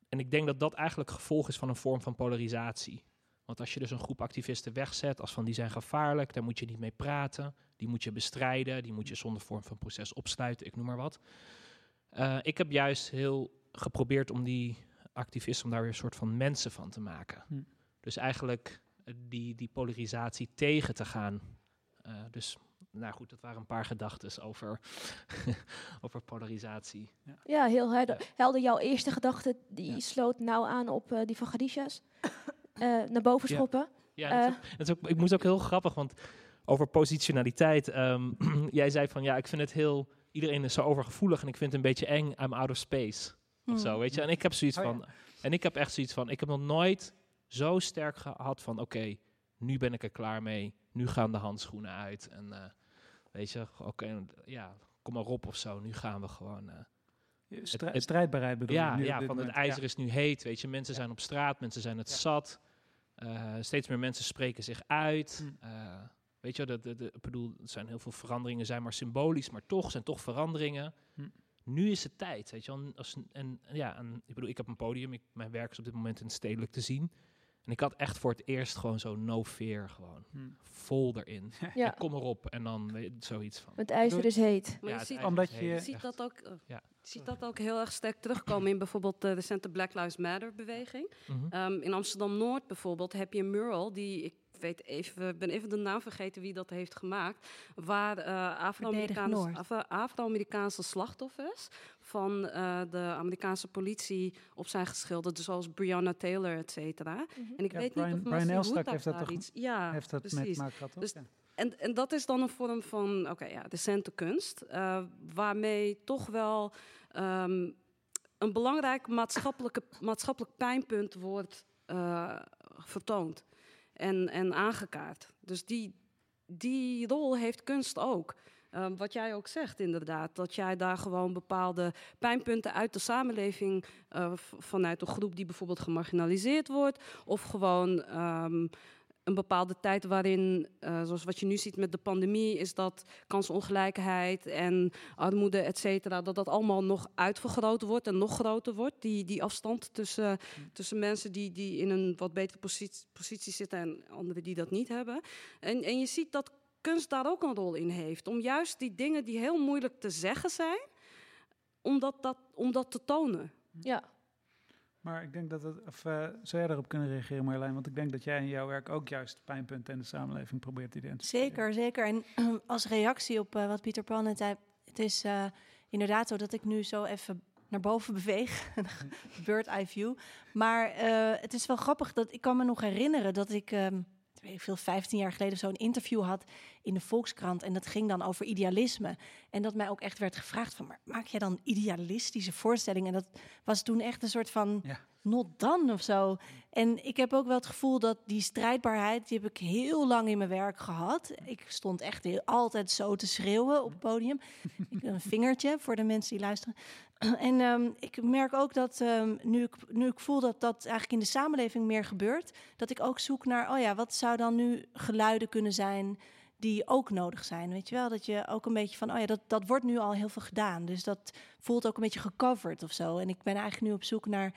en ik denk dat dat eigenlijk gevolg is van een vorm van polarisatie. Want als je dus een groep activisten wegzet als van die zijn gevaarlijk, daar moet je niet mee praten, die moet je bestrijden, die moet je zonder vorm van proces opsluiten, ik noem maar wat. Eh, ik heb juist heel geprobeerd om die activisten, om daar weer een soort van mensen van te maken. Hm. Dus eigenlijk eh, die, die polarisatie tegen te gaan. Eh, dus, nou goed, dat waren een paar gedachten over, over polarisatie. Ja, heel helder. helder. Jouw eerste gedachte, die sloot nou aan op eh, die van Gadisha's. Eh, naar boven Ja. schoppen. Ja, dat is Eh. ook- dat is ook, ik moest ook heel grappig, want over positionaliteit. ehm, jij zei van ja, ik vind het heel. Iedereen is zo overgevoelig en ik vind het een beetje eng. I'm out of space. Of zo, weet je. En ik heb zoiets Oh ja. van. En ik heb echt zoiets van. Ik heb nog nooit zo sterk gehad van. Oké, nu ben ik er klaar mee. Nu gaan de handschoenen uit. En eh, weet je, oké, ja, kom maar op of zo. Nu gaan we gewoon. eh, strij- het- strijdbaarheid bedoel je ja, nu ja van het ijzer Ja. is nu heet, weet je. Mensen zijn op straat, mensen zijn het zat. Eh, steeds meer mensen spreken zich uit. Hm. Eh, weet je, de, de, de, ik bedoel, er zijn heel veel veranderingen, zijn maar symbolisch, maar toch zijn toch veranderingen. Hm. Nu is het tijd, weet je wel. Als, en ja, en, ik bedoel, ik heb een podium, ik, mijn werk is op dit moment in het stedelijk te zien. En ik had echt voor het eerst gewoon zo no fear, gewoon Hm. vol erin. Ja. En kom erop en dan weet, zoiets van. Het ijzer is heet. Maar Ja, je ziet, Omdat je- heet, je ziet dat ook, eh, Ja. Je ziet dat ook heel erg sterk terugkomen in bijvoorbeeld de recente Black Lives Matter beweging. Mhm. Ehm, in Amsterdam-Noord bijvoorbeeld heb je een mural die, ik weet even, ben even de naam vergeten wie dat heeft gemaakt, waar eh Afro-Amerikaanse. Afro- Afro-Amerikaanse slachtoffers van eh, de Amerikaanse politie op zijn geschilderd, zoals Breonna Taylor, et cetera. En ik Ja, weet Brian- niet of Brian Elstak heeft dat daar toch- iets... Ja, heeft dat precies. gehad, toch? Dus- Ja. En, en dat is dan een vorm van, oké, ja, decente kunst, eh, waarmee toch wel ehm, een belangrijk maatschappelijke, maatschappelijk pijnpunt wordt eh, vertoond en, en aangekaart. Dus die, die rol heeft kunst ook. Ehm, wat jij ook zegt, inderdaad, dat jij daar gewoon bepaalde pijnpunten uit de samenleving eh, vanuit een groep die bijvoorbeeld gemarginaliseerd wordt, of gewoon ehm, een bepaalde tijd waarin, eh, zoals wat je nu ziet met de pandemie, is dat kansongelijkheid en armoede, et cetera, dat dat allemaal nog uitvergroot wordt en nog groter wordt. Die, die afstand tussen, tussen mensen die, die in een wat betere positie, positie zitten en anderen die dat niet hebben. En, en je ziet dat kunst daar ook een rol in heeft. Om juist die dingen die heel moeilijk te zeggen zijn, om dat, dat, om dat te tonen. Ja. Maar ik denk dat het, of eh, zou jij daarop kunnen reageren Marjolein? Want ik denk dat jij in jouw werk ook juist pijnpunten in de samenleving probeert te identificeren. Zeker, zeker. En als reactie op eh, wat Pieter Pan net zei, het is eh, inderdaad zo dat ik nu zo even naar boven beweeg, bird eye view. Maar het is wel grappig dat ik kan me nog herinneren dat ik, ehm, weet ik veel, 15 jaar geleden zo'n interview had in de Volkskrant en dat ging dan over idealisme. En dat mij ook echt werd gevraagd van, maar maak jij dan idealistische voorstellingen? En dat was toen echt een soort van Ja. Not done of zo. En ik heb ook wel het gevoel dat die strijdbaarheid, die heb ik heel lang in mijn werk gehad. Ik stond echt heel, altijd zo te schreeuwen op het podium. ik, een vingertje voor de mensen die luisteren. En ehm, ik merk ook dat ehm, nu, ik, nu ik voel dat dat eigenlijk in de samenleving meer gebeurt, dat ik ook zoek naar, oh ja, wat zou dan nu geluiden kunnen zijn die ook nodig zijn, weet je wel? Dat je ook een beetje van, oh ja, dat, dat wordt nu al heel veel gedaan. Dus dat voelt ook een beetje gecoverd of zo. En ik ben eigenlijk nu op zoek naar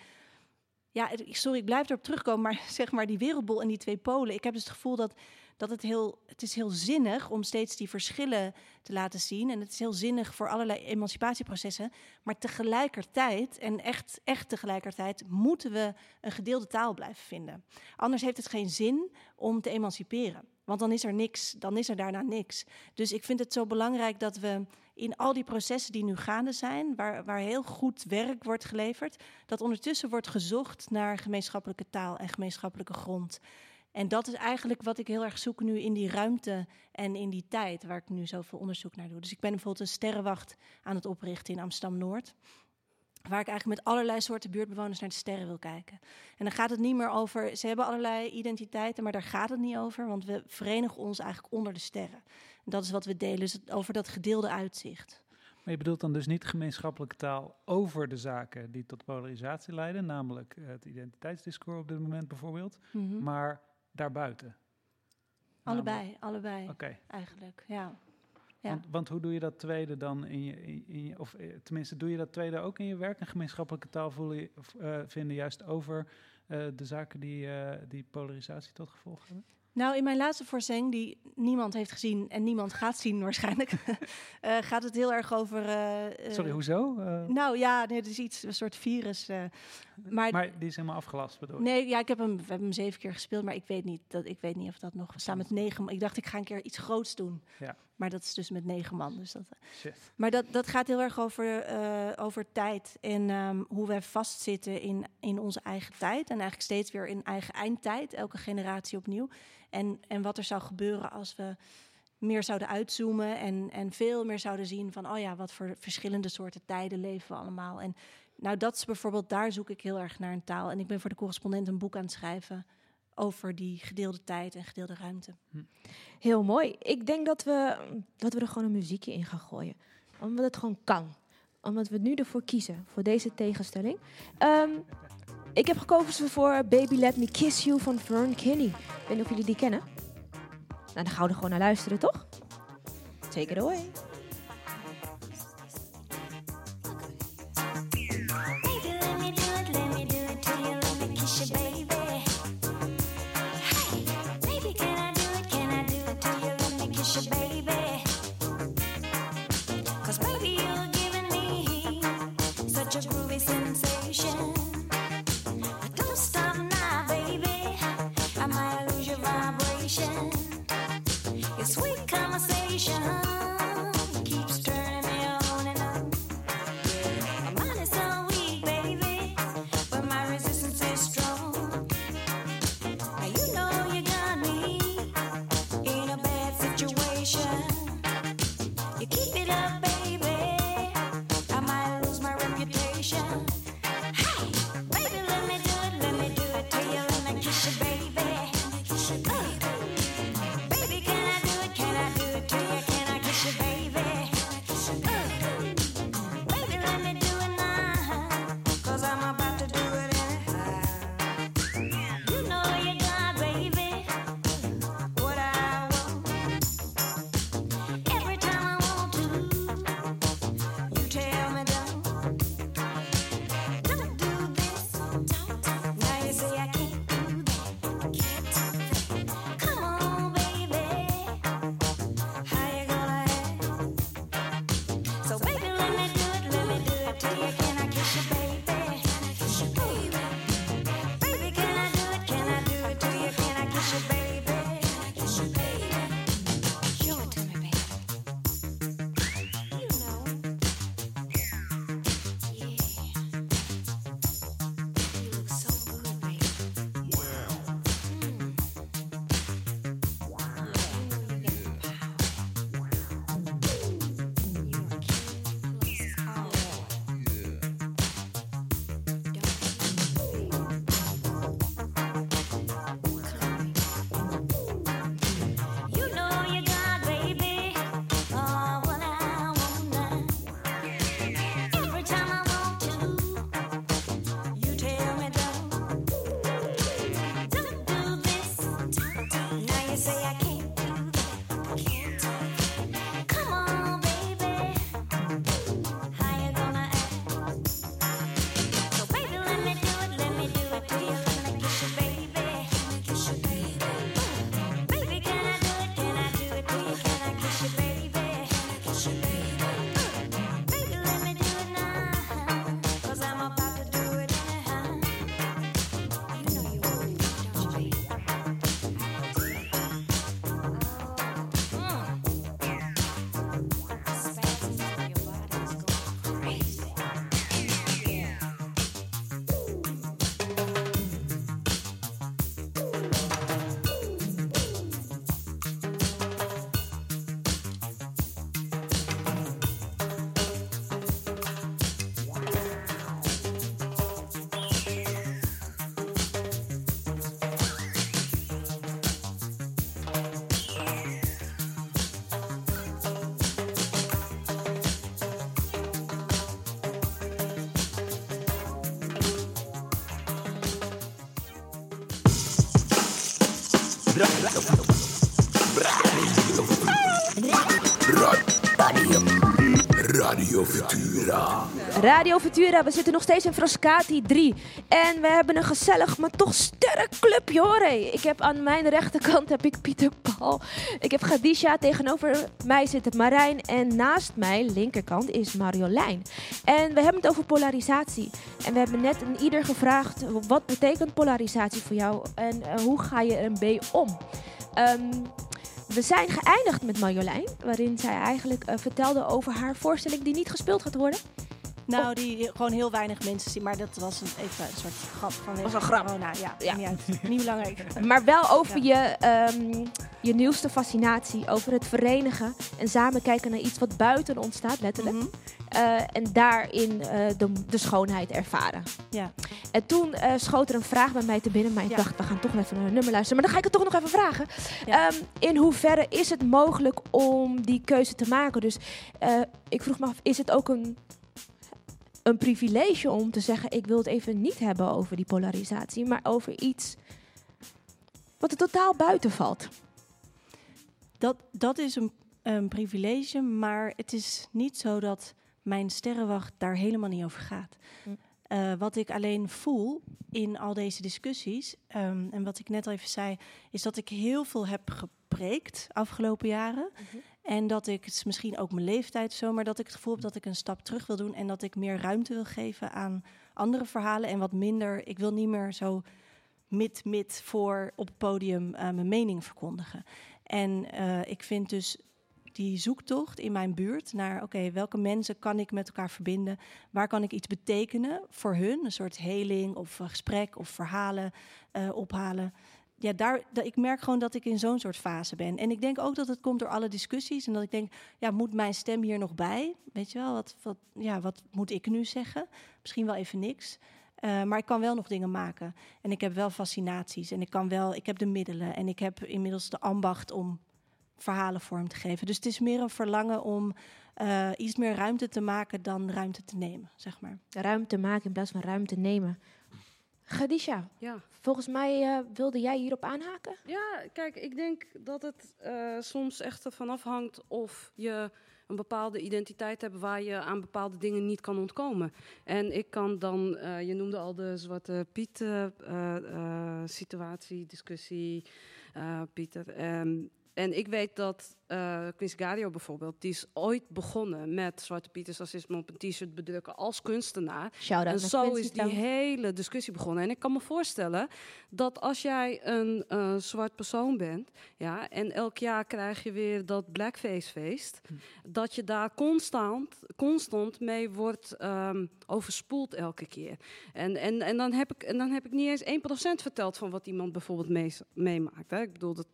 ja, sorry, ik blijf erop terugkomen, maar zeg maar die wereldbol en die twee polen. Ik heb dus het gevoel dat, dat het heel, het is heel zinnig om steeds die verschillen te laten zien. En het is heel zinnig voor allerlei emancipatieprocessen. Maar tegelijkertijd, en echt, echt tegelijkertijd, moeten we een gedeelde taal blijven vinden. Anders heeft het geen zin om te emanciperen. Want dan is er niks, dan is er daarna niks. Dus ik vind het zo belangrijk dat we in al die processen die nu gaande zijn, waar, waar heel goed werk wordt geleverd, dat ondertussen wordt gezocht naar gemeenschappelijke taal en gemeenschappelijke grond. En dat is eigenlijk wat ik heel erg zoek nu in die ruimte en in die tijd waar ik nu zoveel onderzoek naar doe. Dus ik ben bijvoorbeeld een sterrenwacht aan het oprichten in Amsterdam Noord. Waar ik eigenlijk met allerlei soorten buurtbewoners naar de sterren wil kijken. En dan gaat het niet meer over. Ze hebben allerlei identiteiten, maar daar gaat het niet over. Want we verenigen ons eigenlijk onder de sterren. Dat is wat we delen, dus over dat gedeelde uitzicht. Maar je bedoelt dan dus niet gemeenschappelijke taal over de zaken die tot polarisatie leiden, namelijk het identiteitsdiscours op dit moment bijvoorbeeld, Mhm. maar daarbuiten. Allebei, allebei Oké. eigenlijk. Ja. Ja. Want, want hoe doe je dat tweede dan in je, in, je of eh, tenminste doe je dat tweede ook in je werk, een gemeenschappelijke taal voelen, eh, vinden juist over eh, de zaken die, die polarisatie tot gevolg hebben? Nou, in mijn laatste voorstelling, die niemand heeft gezien en niemand gaat zien waarschijnlijk, eh, gaat het heel erg over. eh, eh, Sorry, hoezo? Nou ja, nee, het is iets, een soort virus. maar maar die is helemaal afgelast, bedoel ik? nee, ja, ik heb hem, we hebben hem zeven keer gespeeld, maar ik weet niet, dat, ik weet niet of dat nog. We staan met negen. Ik dacht, ik ga een keer iets groots doen. Ja. Maar dat is dus met negen man. Dus dat, Shit. maar dat, dat gaat heel erg over, eh, over tijd en ehm, hoe wij vastzitten in, in onze eigen tijd. En eigenlijk steeds weer in eigen eindtijd, elke generatie opnieuw. En, en wat er zou gebeuren als we meer zouden uitzoomen en, en veel meer zouden zien van, oh ja, wat voor verschillende soorten tijden leven we allemaal. En nou, dat is bijvoorbeeld, daar zoek ik heel erg naar een taal. En ik ben voor de correspondent een boek aan het schrijven over die gedeelde tijd en gedeelde ruimte. Heel mooi. Ik denk dat we, dat we er gewoon een muziekje in gaan gooien. Omdat het gewoon kan. Omdat we nu ervoor kiezen, voor deze tegenstelling. Ehm, ik heb gekozen voor Baby Let Me Kiss You van Vern Kinney. Ik weet niet of jullie die kennen. Nou, dan gaan we er gewoon naar luisteren, toch? Take it Radio Futura. Radio Futura, we zitten nog steeds in Frascati 3. En we hebben een gezellig, maar toch sterk clubje hoor. Ik heb aan mijn rechterkant heb ik Pieter Paul. Ik heb Gadisha, tegenover mij zit Marijn. En naast mij, linkerkant, is Marjolein. En we hebben het over polarisatie. En we hebben net een ieder gevraagd, wat betekent polarisatie voor jou? En eh, hoe ga je ermee om? Ehm, we zijn geëindigd met Marjolein, waarin zij eigenlijk eh, vertelde over haar voorstelling die niet gespeeld gaat worden. Nou, die gewoon heel weinig mensen zien. Maar dat was een, even een soort grap van Was een grap. Corona. Ja, Ja. Niet, uit. niet belangrijk. Maar wel over je, ehm, je nieuwste fascinatie, over het verenigen en samen kijken naar iets wat buiten ons staat, letterlijk. Mhm. Eh, en daarin eh, de, de schoonheid ervaren. Ja. En toen eh, schoot er een vraag bij mij te binnen, maar ik Ja. dacht, we gaan toch even naar een nummer luisteren. Maar dan ga ik het toch nog even vragen. Ja. Ehm, in hoeverre is het mogelijk om die keuze te maken? Dus ik vroeg me af, is het ook een, een privilege om te zeggen, ik wil het even niet hebben over die polarisatie, maar over iets wat er totaal buiten valt? Dat, dat is een, een privilege, maar het is niet zo dat mijn sterrenwacht daar helemaal niet over gaat. Hm. Eh, wat ik alleen voel in al deze discussies, ehm, en wat ik net al even zei, is dat ik heel veel heb gepreekt afgelopen jaren. En dat ik, het is misschien ook mijn leeftijd zo, maar dat ik het gevoel heb dat ik een stap terug wil doen en dat ik meer ruimte wil geven aan andere verhalen en wat minder, ik wil niet meer zo mid-mid voor op het podium eh, mijn mening verkondigen. En eh, ik vind dus die zoektocht in mijn buurt naar, oké, welke mensen kan ik met elkaar verbinden? Waar kan ik iets betekenen voor hun? Een soort heling of gesprek of verhalen eh, ophalen. Ja, daar, da- ik merk gewoon dat ik in zo'n soort fase ben. En ik denk ook dat het komt door alle discussies. En dat ik denk, ja, moet mijn stem hier nog bij? Weet je wel, wat, wat, ja, wat moet ik nu zeggen? Misschien wel even niks. Eh, maar ik kan wel nog dingen maken. En ik heb wel fascinaties. En ik kan wel, ik heb de middelen. En ik heb inmiddels de ambacht om verhalen vorm te geven. Dus het is meer een verlangen om eh, iets meer ruimte te maken dan ruimte te nemen, zeg maar. Ruimte maken in plaats van ruimte nemen. Gadisha, Ja. volgens mij eh, wilde jij hierop aanhaken? Ja, kijk, ik denk dat het eh, soms echt ervan afhangt of je een bepaalde identiteit hebt waar je aan bepaalde dingen niet kan ontkomen. En ik kan dan, eh, je noemde al de Zwarte Piet eh, eh, eh, situatie, discussie, eh, Pieter. Ehm, en ik weet dat eh Chris Gario bijvoorbeeld, die is ooit begonnen met Zwarte Pieters racisme op een t-shirt bedrukken als kunstenaar. En zo is die hele discussie begonnen. En ik kan me voorstellen dat als jij een zwart persoon bent, ja, en elk jaar krijg je weer dat blackface feest, dat je daar constant, constant mee wordt ehm, overspoeld elke keer. En, en, en, dan heb ik, en dan heb ik niet eens 1% verteld van wat iemand bijvoorbeeld meemaakt. Ik bedoel, dat,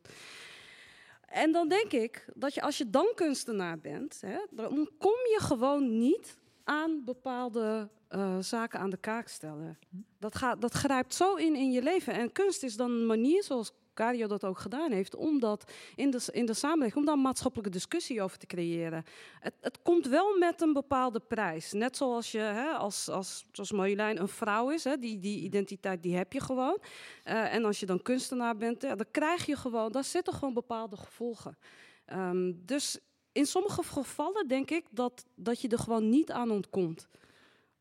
en dan denk ik dat je als je dan kunstenaar bent, hè, dan kom je gewoon niet aan bepaalde eh, zaken aan de kaak stellen. Dat, gaat, dat grijpt zo in in je leven. En kunst is dan een manier, zoals Cario dat ook gedaan heeft, om dat in de, in de samenleving, om daar maatschappelijke discussie over te creëren. Het, het komt wel met een bepaalde prijs. Net zoals je, hè, als, als, zoals Marjolein een vrouw is, hè, die, die identiteit die heb je gewoon. Eh, en als je dan kunstenaar bent, dan krijg je gewoon, daar zitten gewoon bepaalde gevolgen. Ehm, dus in sommige gevallen denk ik dat, dat je er gewoon niet aan ontkomt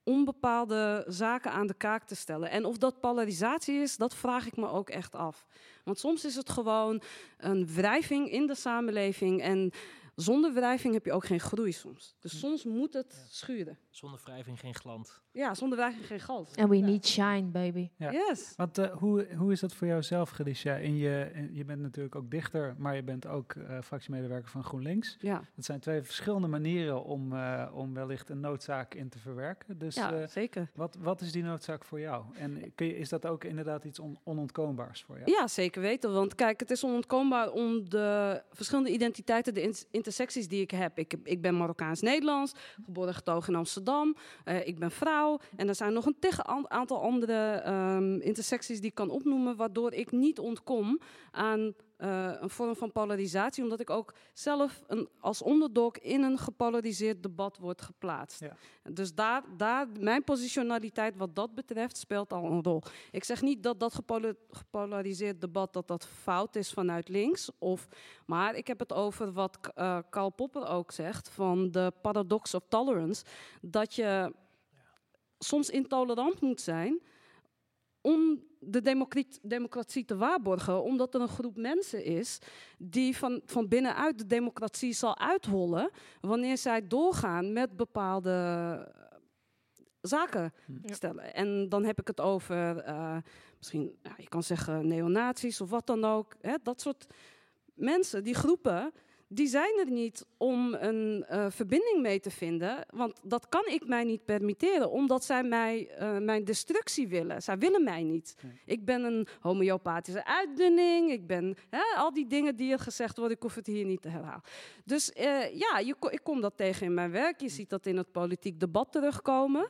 om bepaalde zaken aan de kaak te stellen. En of dat polarisatie is, dat vraag ik me ook echt af. Want soms is het gewoon een wrijving in de samenleving. En zonder wrijving heb je ook geen groei soms. Dus soms moet het schuren. Zonder wrijving geen glans. Ja, zonder wrijving geen gal. And we need shine, baby. Ja. Yes. Want eh, hoe, hoe is dat voor jou zelf, Gadisha? In je, in- je bent natuurlijk ook dichter, maar je bent ook eh, fractiemedewerker van GroenLinks. Ja, Dat zijn twee verschillende manieren om, eh, om wellicht een noodzaak in te verwerken. Dus ja zeker. wat, wat is die noodzaak voor jou? En kun je, is dat ook inderdaad iets on, onontkoombaars voor jou? Ja, zeker weten. Want kijk, het is onontkoombaar om de verschillende identiteiten, de intersecties die ik heb. Ik, ik ben Marokkaans-Nederlands, geboren en getogen in Amsterdam. Eh, ik ben vrouw. En er zijn nog een tig an- aantal andere ehm, intersecties die ik kan opnoemen, waardoor ik niet ontkom aan eh, een vorm van polarisatie, omdat ik ook zelf een, als onderdog in een gepolariseerd debat word geplaatst. Dus daar, daar, mijn positionaliteit wat dat betreft speelt al een rol. Ik zeg niet dat dat gepola- gepolariseerd debat dat dat fout is vanuit links, of, maar ik heb het over wat eh, Karl Popper ook zegt, van de paradox of tolerance, dat je soms intolerant moet zijn om de democratie, democratie te waarborgen, omdat er een groep mensen is die van, van binnenuit de democratie zal uithollen wanneer zij doorgaan met bepaalde eh, zaken stellen. En dan heb ik het over, eh, misschien, ja, je kan zeggen neonazies of wat dan ook. Hè, dat soort mensen, die groepen, die zijn er niet om een eh, verbinding mee te vinden. Want dat kan ik mij niet permitteren, omdat zij mij, eh, mijn destructie willen. Zij willen mij niet. Ik ben een homeopathische uitdunning. Ik ben hè, al die dingen die er gezegd worden, ik hoef het hier niet te herhalen. Dus eh, ja, je, ik kom dat tegen in mijn werk. Je ziet dat in het politiek debat terugkomen.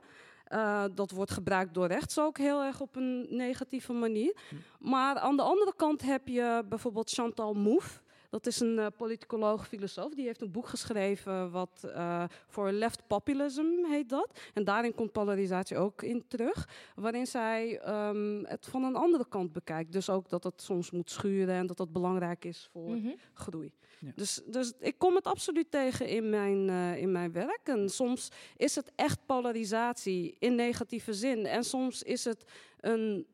Dat wordt gebruikt door rechts ook heel erg op een negatieve manier. Maar aan de andere kant heb je bijvoorbeeld Chantal Mouffe. Dat is een eh, politicoloog, filosoof. Die heeft een boek geschreven wat eh, voor left populism heet dat. En daarin komt polarisatie ook in terug. Waarin zij ehm, het van een andere kant bekijkt. Dus ook dat het soms moet schuren en dat dat belangrijk is voor Mhm. groei. Dus, dus ik kom het absoluut tegen in mijn, eh, in mijn werk. En soms is het echt polarisatie in negatieve zin. En soms is het een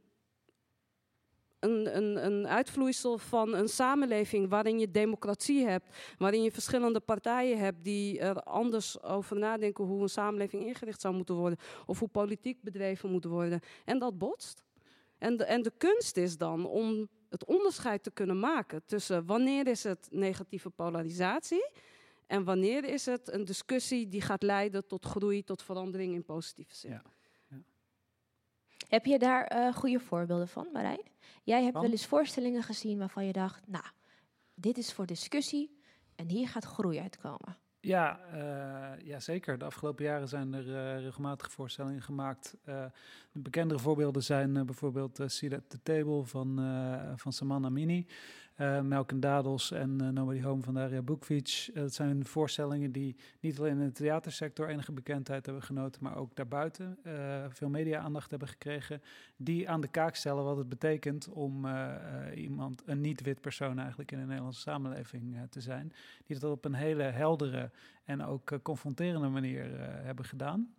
een, een, een uitvloeisel van een samenleving waarin je democratie hebt, waarin je verschillende partijen hebt die er anders over nadenken hoe een samenleving ingericht zou moeten worden of hoe politiek bedreven moet worden. En dat botst. En de, en de kunst is dan om het onderscheid te kunnen maken tussen wanneer is het negatieve polarisatie en wanneer is het een discussie die gaat leiden tot groei, tot verandering in positieve zin. Heb je daar eh, goede voorbeelden van, Marijn? Jij hebt wel eens voorstellingen gezien waarvan je dacht, nou, dit is voor discussie en hier gaat groei uitkomen. Ja, eh, ja, zeker. De afgelopen jaren zijn er eh, regelmatig voorstellingen gemaakt. De bekendere voorbeelden zijn bijvoorbeeld uh, Seat at the Table van, van Saman Amini, eh, Melk en Dadels en eh, Nobody Home van Daria Bukvic. Eh, dat zijn voorstellingen die niet alleen in de theatersector enige bekendheid hebben genoten, maar ook daarbuiten veel media-aandacht hebben gekregen. Die aan de kaak stellen wat het betekent om iemand, een niet-wit persoon eigenlijk in de Nederlandse samenleving te zijn. Die dat op een hele heldere en ook confronterende manier hebben gedaan.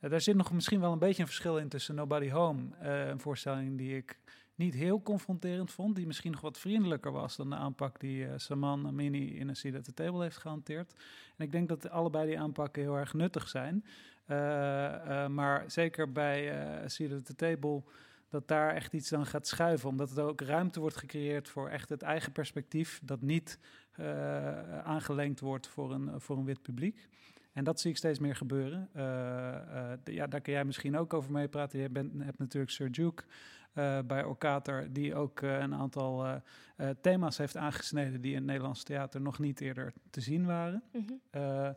Daar zit nog misschien wel een beetje een verschil in tussen Nobody Home, een voorstelling die ik niet heel confronterend vond, die misschien nog wat vriendelijker was dan de aanpak die eh, Saman Amini in een Seat at the Table heeft gehanteerd. En ik denk dat allebei die aanpakken heel erg nuttig zijn. Eh, eh, maar zeker bij eh Seat at the Table dat daar echt iets dan gaat schuiven. Omdat er ook ruimte wordt gecreëerd voor echt het eigen perspectief... dat niet eh, aangelengd wordt voor een, voor een wit publiek. En dat zie ik steeds meer gebeuren. Ja, daar kun jij misschien ook over meepraten. Je bent, hebt natuurlijk Sir Duke bij Orkater... die ook eh, een aantal eh, eh, thema's heeft aangesneden... die in het Nederlands theater nog niet eerder te zien waren. Mhm. Eh,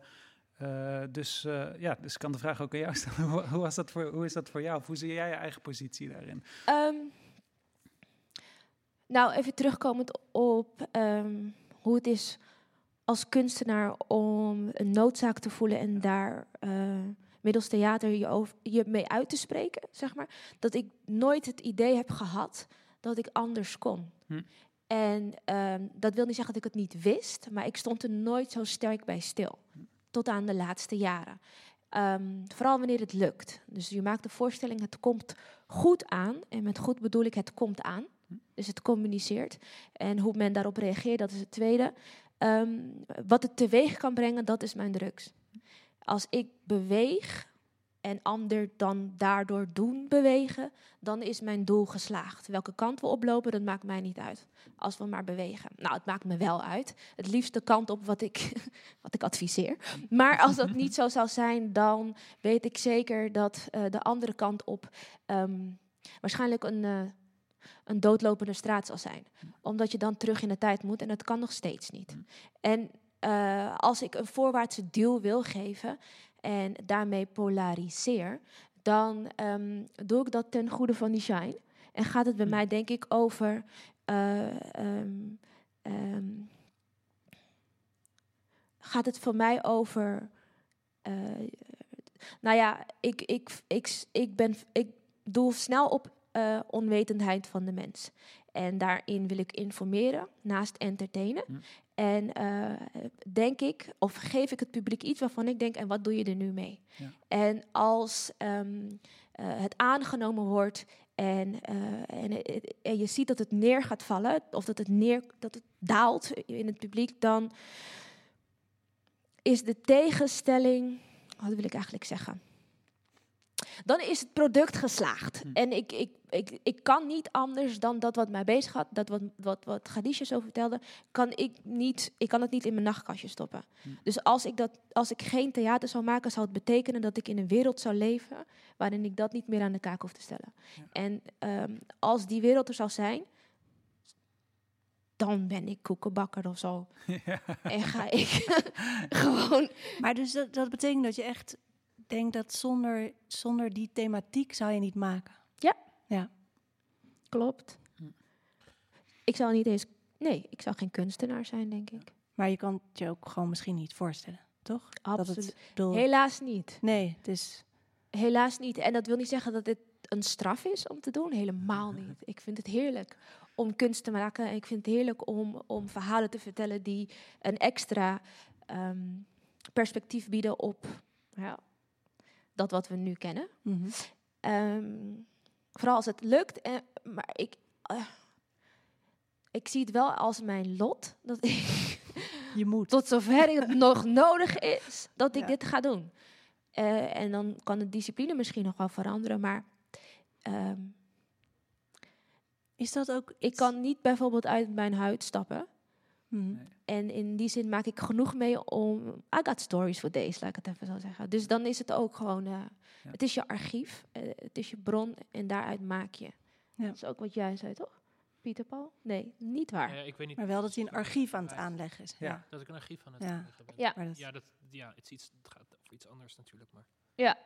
eh, dus, eh, ja, dus ik kan de vraag ook aan jou stellen. hoe, hoe, was dat voor, hoe is dat voor jou? Of hoe zie jij je eigen positie daarin? Ehm, nou, even terugkomend op ehm, hoe het is als kunstenaar om een noodzaak te voelen en daar eh, middels theater je, over, je mee uit te spreken, zeg maar. Dat ik nooit het idee heb gehad dat ik anders kon. Hm. En ehm, dat wil niet zeggen dat ik het niet wist, maar ik stond er nooit zo sterk bij stil. Tot aan de laatste jaren. Ehm, vooral wanneer het lukt. Dus je maakt de voorstelling, het komt goed aan. En met goed bedoel ik, het komt aan. Dus het communiceert. En hoe men daarop reageert, dat is het tweede. Ehm, wat het teweeg kan brengen, dat is mijn drugs. Als ik beweeg en ander dan daardoor doen bewegen, dan is mijn doel geslaagd. Welke kant we oplopen, dat maakt mij niet uit. Als we maar bewegen. Nou, het maakt me wel uit. Het liefst de kant op wat ik, wat ik adviseer. Maar als dat niet zo zou zijn, dan weet ik zeker dat eh, de andere kant op ehm, waarschijnlijk een, eh, een doodlopende straat zal zijn. Omdat je dan terug in de tijd moet en dat kan nog steeds niet. En eh, als ik een voorwaartse duw wil geven en daarmee polariseer, dan ehm, doe ik dat ten goede van die shine. En gaat het bij mij denk ik over eh, ehm, ehm, gaat het voor mij over. eh, nou ja, ik, ik, ik, ik, ben, ik doe snel op onwetendheid van de mens. En daarin wil ik informeren, naast entertainen. En eh, denk ik, of geef ik het publiek iets waarvan ik denk, en wat doe je er nu mee? Ja. En als ehm, eh, het aangenomen wordt en, eh, en, en je ziet dat het neer gaat vallen, of dat het, neer, dat het daalt in het publiek, dan is de tegenstelling, wat wil ik eigenlijk zeggen? Dan is het product geslaagd. Hm. En ik, ik, ik, ik kan niet anders dan dat wat mij bezig had, dat wat, wat, wat Khadija zo vertelde, kan ik niet, ik kan het niet in mijn nachtkastje stoppen. Hm. Dus als ik, dat, als ik geen theater zou maken, zou het betekenen dat ik in een wereld zou leven waarin ik dat niet meer aan de kaak hoef te stellen. En ehm, als die wereld er zou zijn, dan ben ik koekenbakker of zo. En ga ik gewoon Maar dus dat, dat betekent dat je echt denkt dat zonder, zonder die thematiek zou je niet maken. Klopt. Hm. Ik zou niet eens. Nee, ik zou geen kunstenaar zijn, denk ik. Maar je kan het je ook gewoon misschien niet voorstellen, toch? Dat Absoluut. het, bedoel, Helaas niet. nee, het is... Helaas niet. En dat wil niet zeggen dat dit een straf is om te doen. Helemaal niet. Ik vind het heerlijk om kunst te maken. En ik vind het heerlijk om, om verhalen te vertellen die een extra ehm, perspectief bieden op ja, dat wat we nu kennen. mhm. Ehm, vooral als het lukt. En, maar ik, eh, ik zie het wel als mijn lot. Dat ik Je moet. tot zover het nog nodig is, dat ik Ja. dit ga doen. Eh, en dan kan de discipline misschien nog wel veranderen. Maar ehm, Is dat ook... ik kan niet bijvoorbeeld uit mijn huid stappen. Mhm. Nee. En in die zin maak ik genoeg mee om... I got stories for days, laat ik het even zo zeggen. Dus dan is het ook gewoon... eh, Ja. Het is je archief, eh, het is je bron en daaruit maak je. Ja. Dat is ook wat jij zei, toch? Pieter Paul? Nee, niet waar. Ja, ik weet niet Maar wel dat hij een archief aan het aanleggen is. Ja. Ja. Dat ik een archief van het Ja. aanleggen ben. Ja. Maar dat, Ja, dat, ja het, is iets, het gaat over iets anders natuurlijk. Maar, Ja,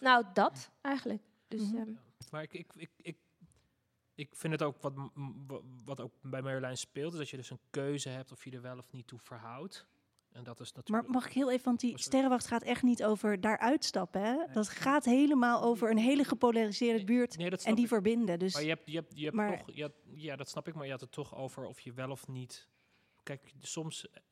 nou dat eigenlijk. Dus Mhm. ehm, maar ik, ik, ik, ik, ik vind het ook wat, wat ook bij Marjolein speelt, is dat je dus een keuze hebt of je er wel of niet toe verhoudt. En dat is maar natuurlijk. mag ik heel even, want die sterrenwacht gaat echt niet over daar uitstappen. Hè? Dat gaat helemaal over een hele gepolariseerde buurt nee, en die ik. verbinden. Dus Maar je hebt, je hebt, je hebt maar- toch, je ja, dat snap ik, maar je had het toch over of je wel of niet. Kijk, soms eh,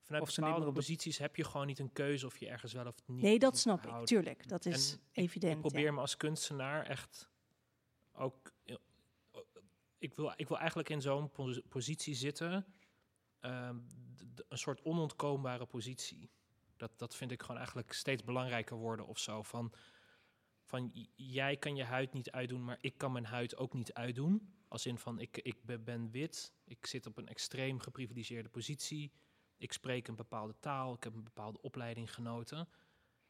vanuit Of bepaalde posities heb je gewoon niet een keuze of je ergens wel of niet. nee, dat snap ik. Tuurlijk, dat is evident. Ik probeer ja. me als kunstenaar echt ook. eh, Ik wil, ik wil eigenlijk in zo'n pos- positie zitten. ehm, een soort onontkoombare positie. Dat, dat vind ik gewoon eigenlijk steeds belangrijker worden of zo. Van, van jij kan je huid niet uitdoen, maar ik kan mijn huid ook niet uitdoen. Als in van ik, ik ben, ben wit, ik zit op een extreem geprivilegeerde positie. Ik spreek een bepaalde taal, ik heb een bepaalde opleiding genoten.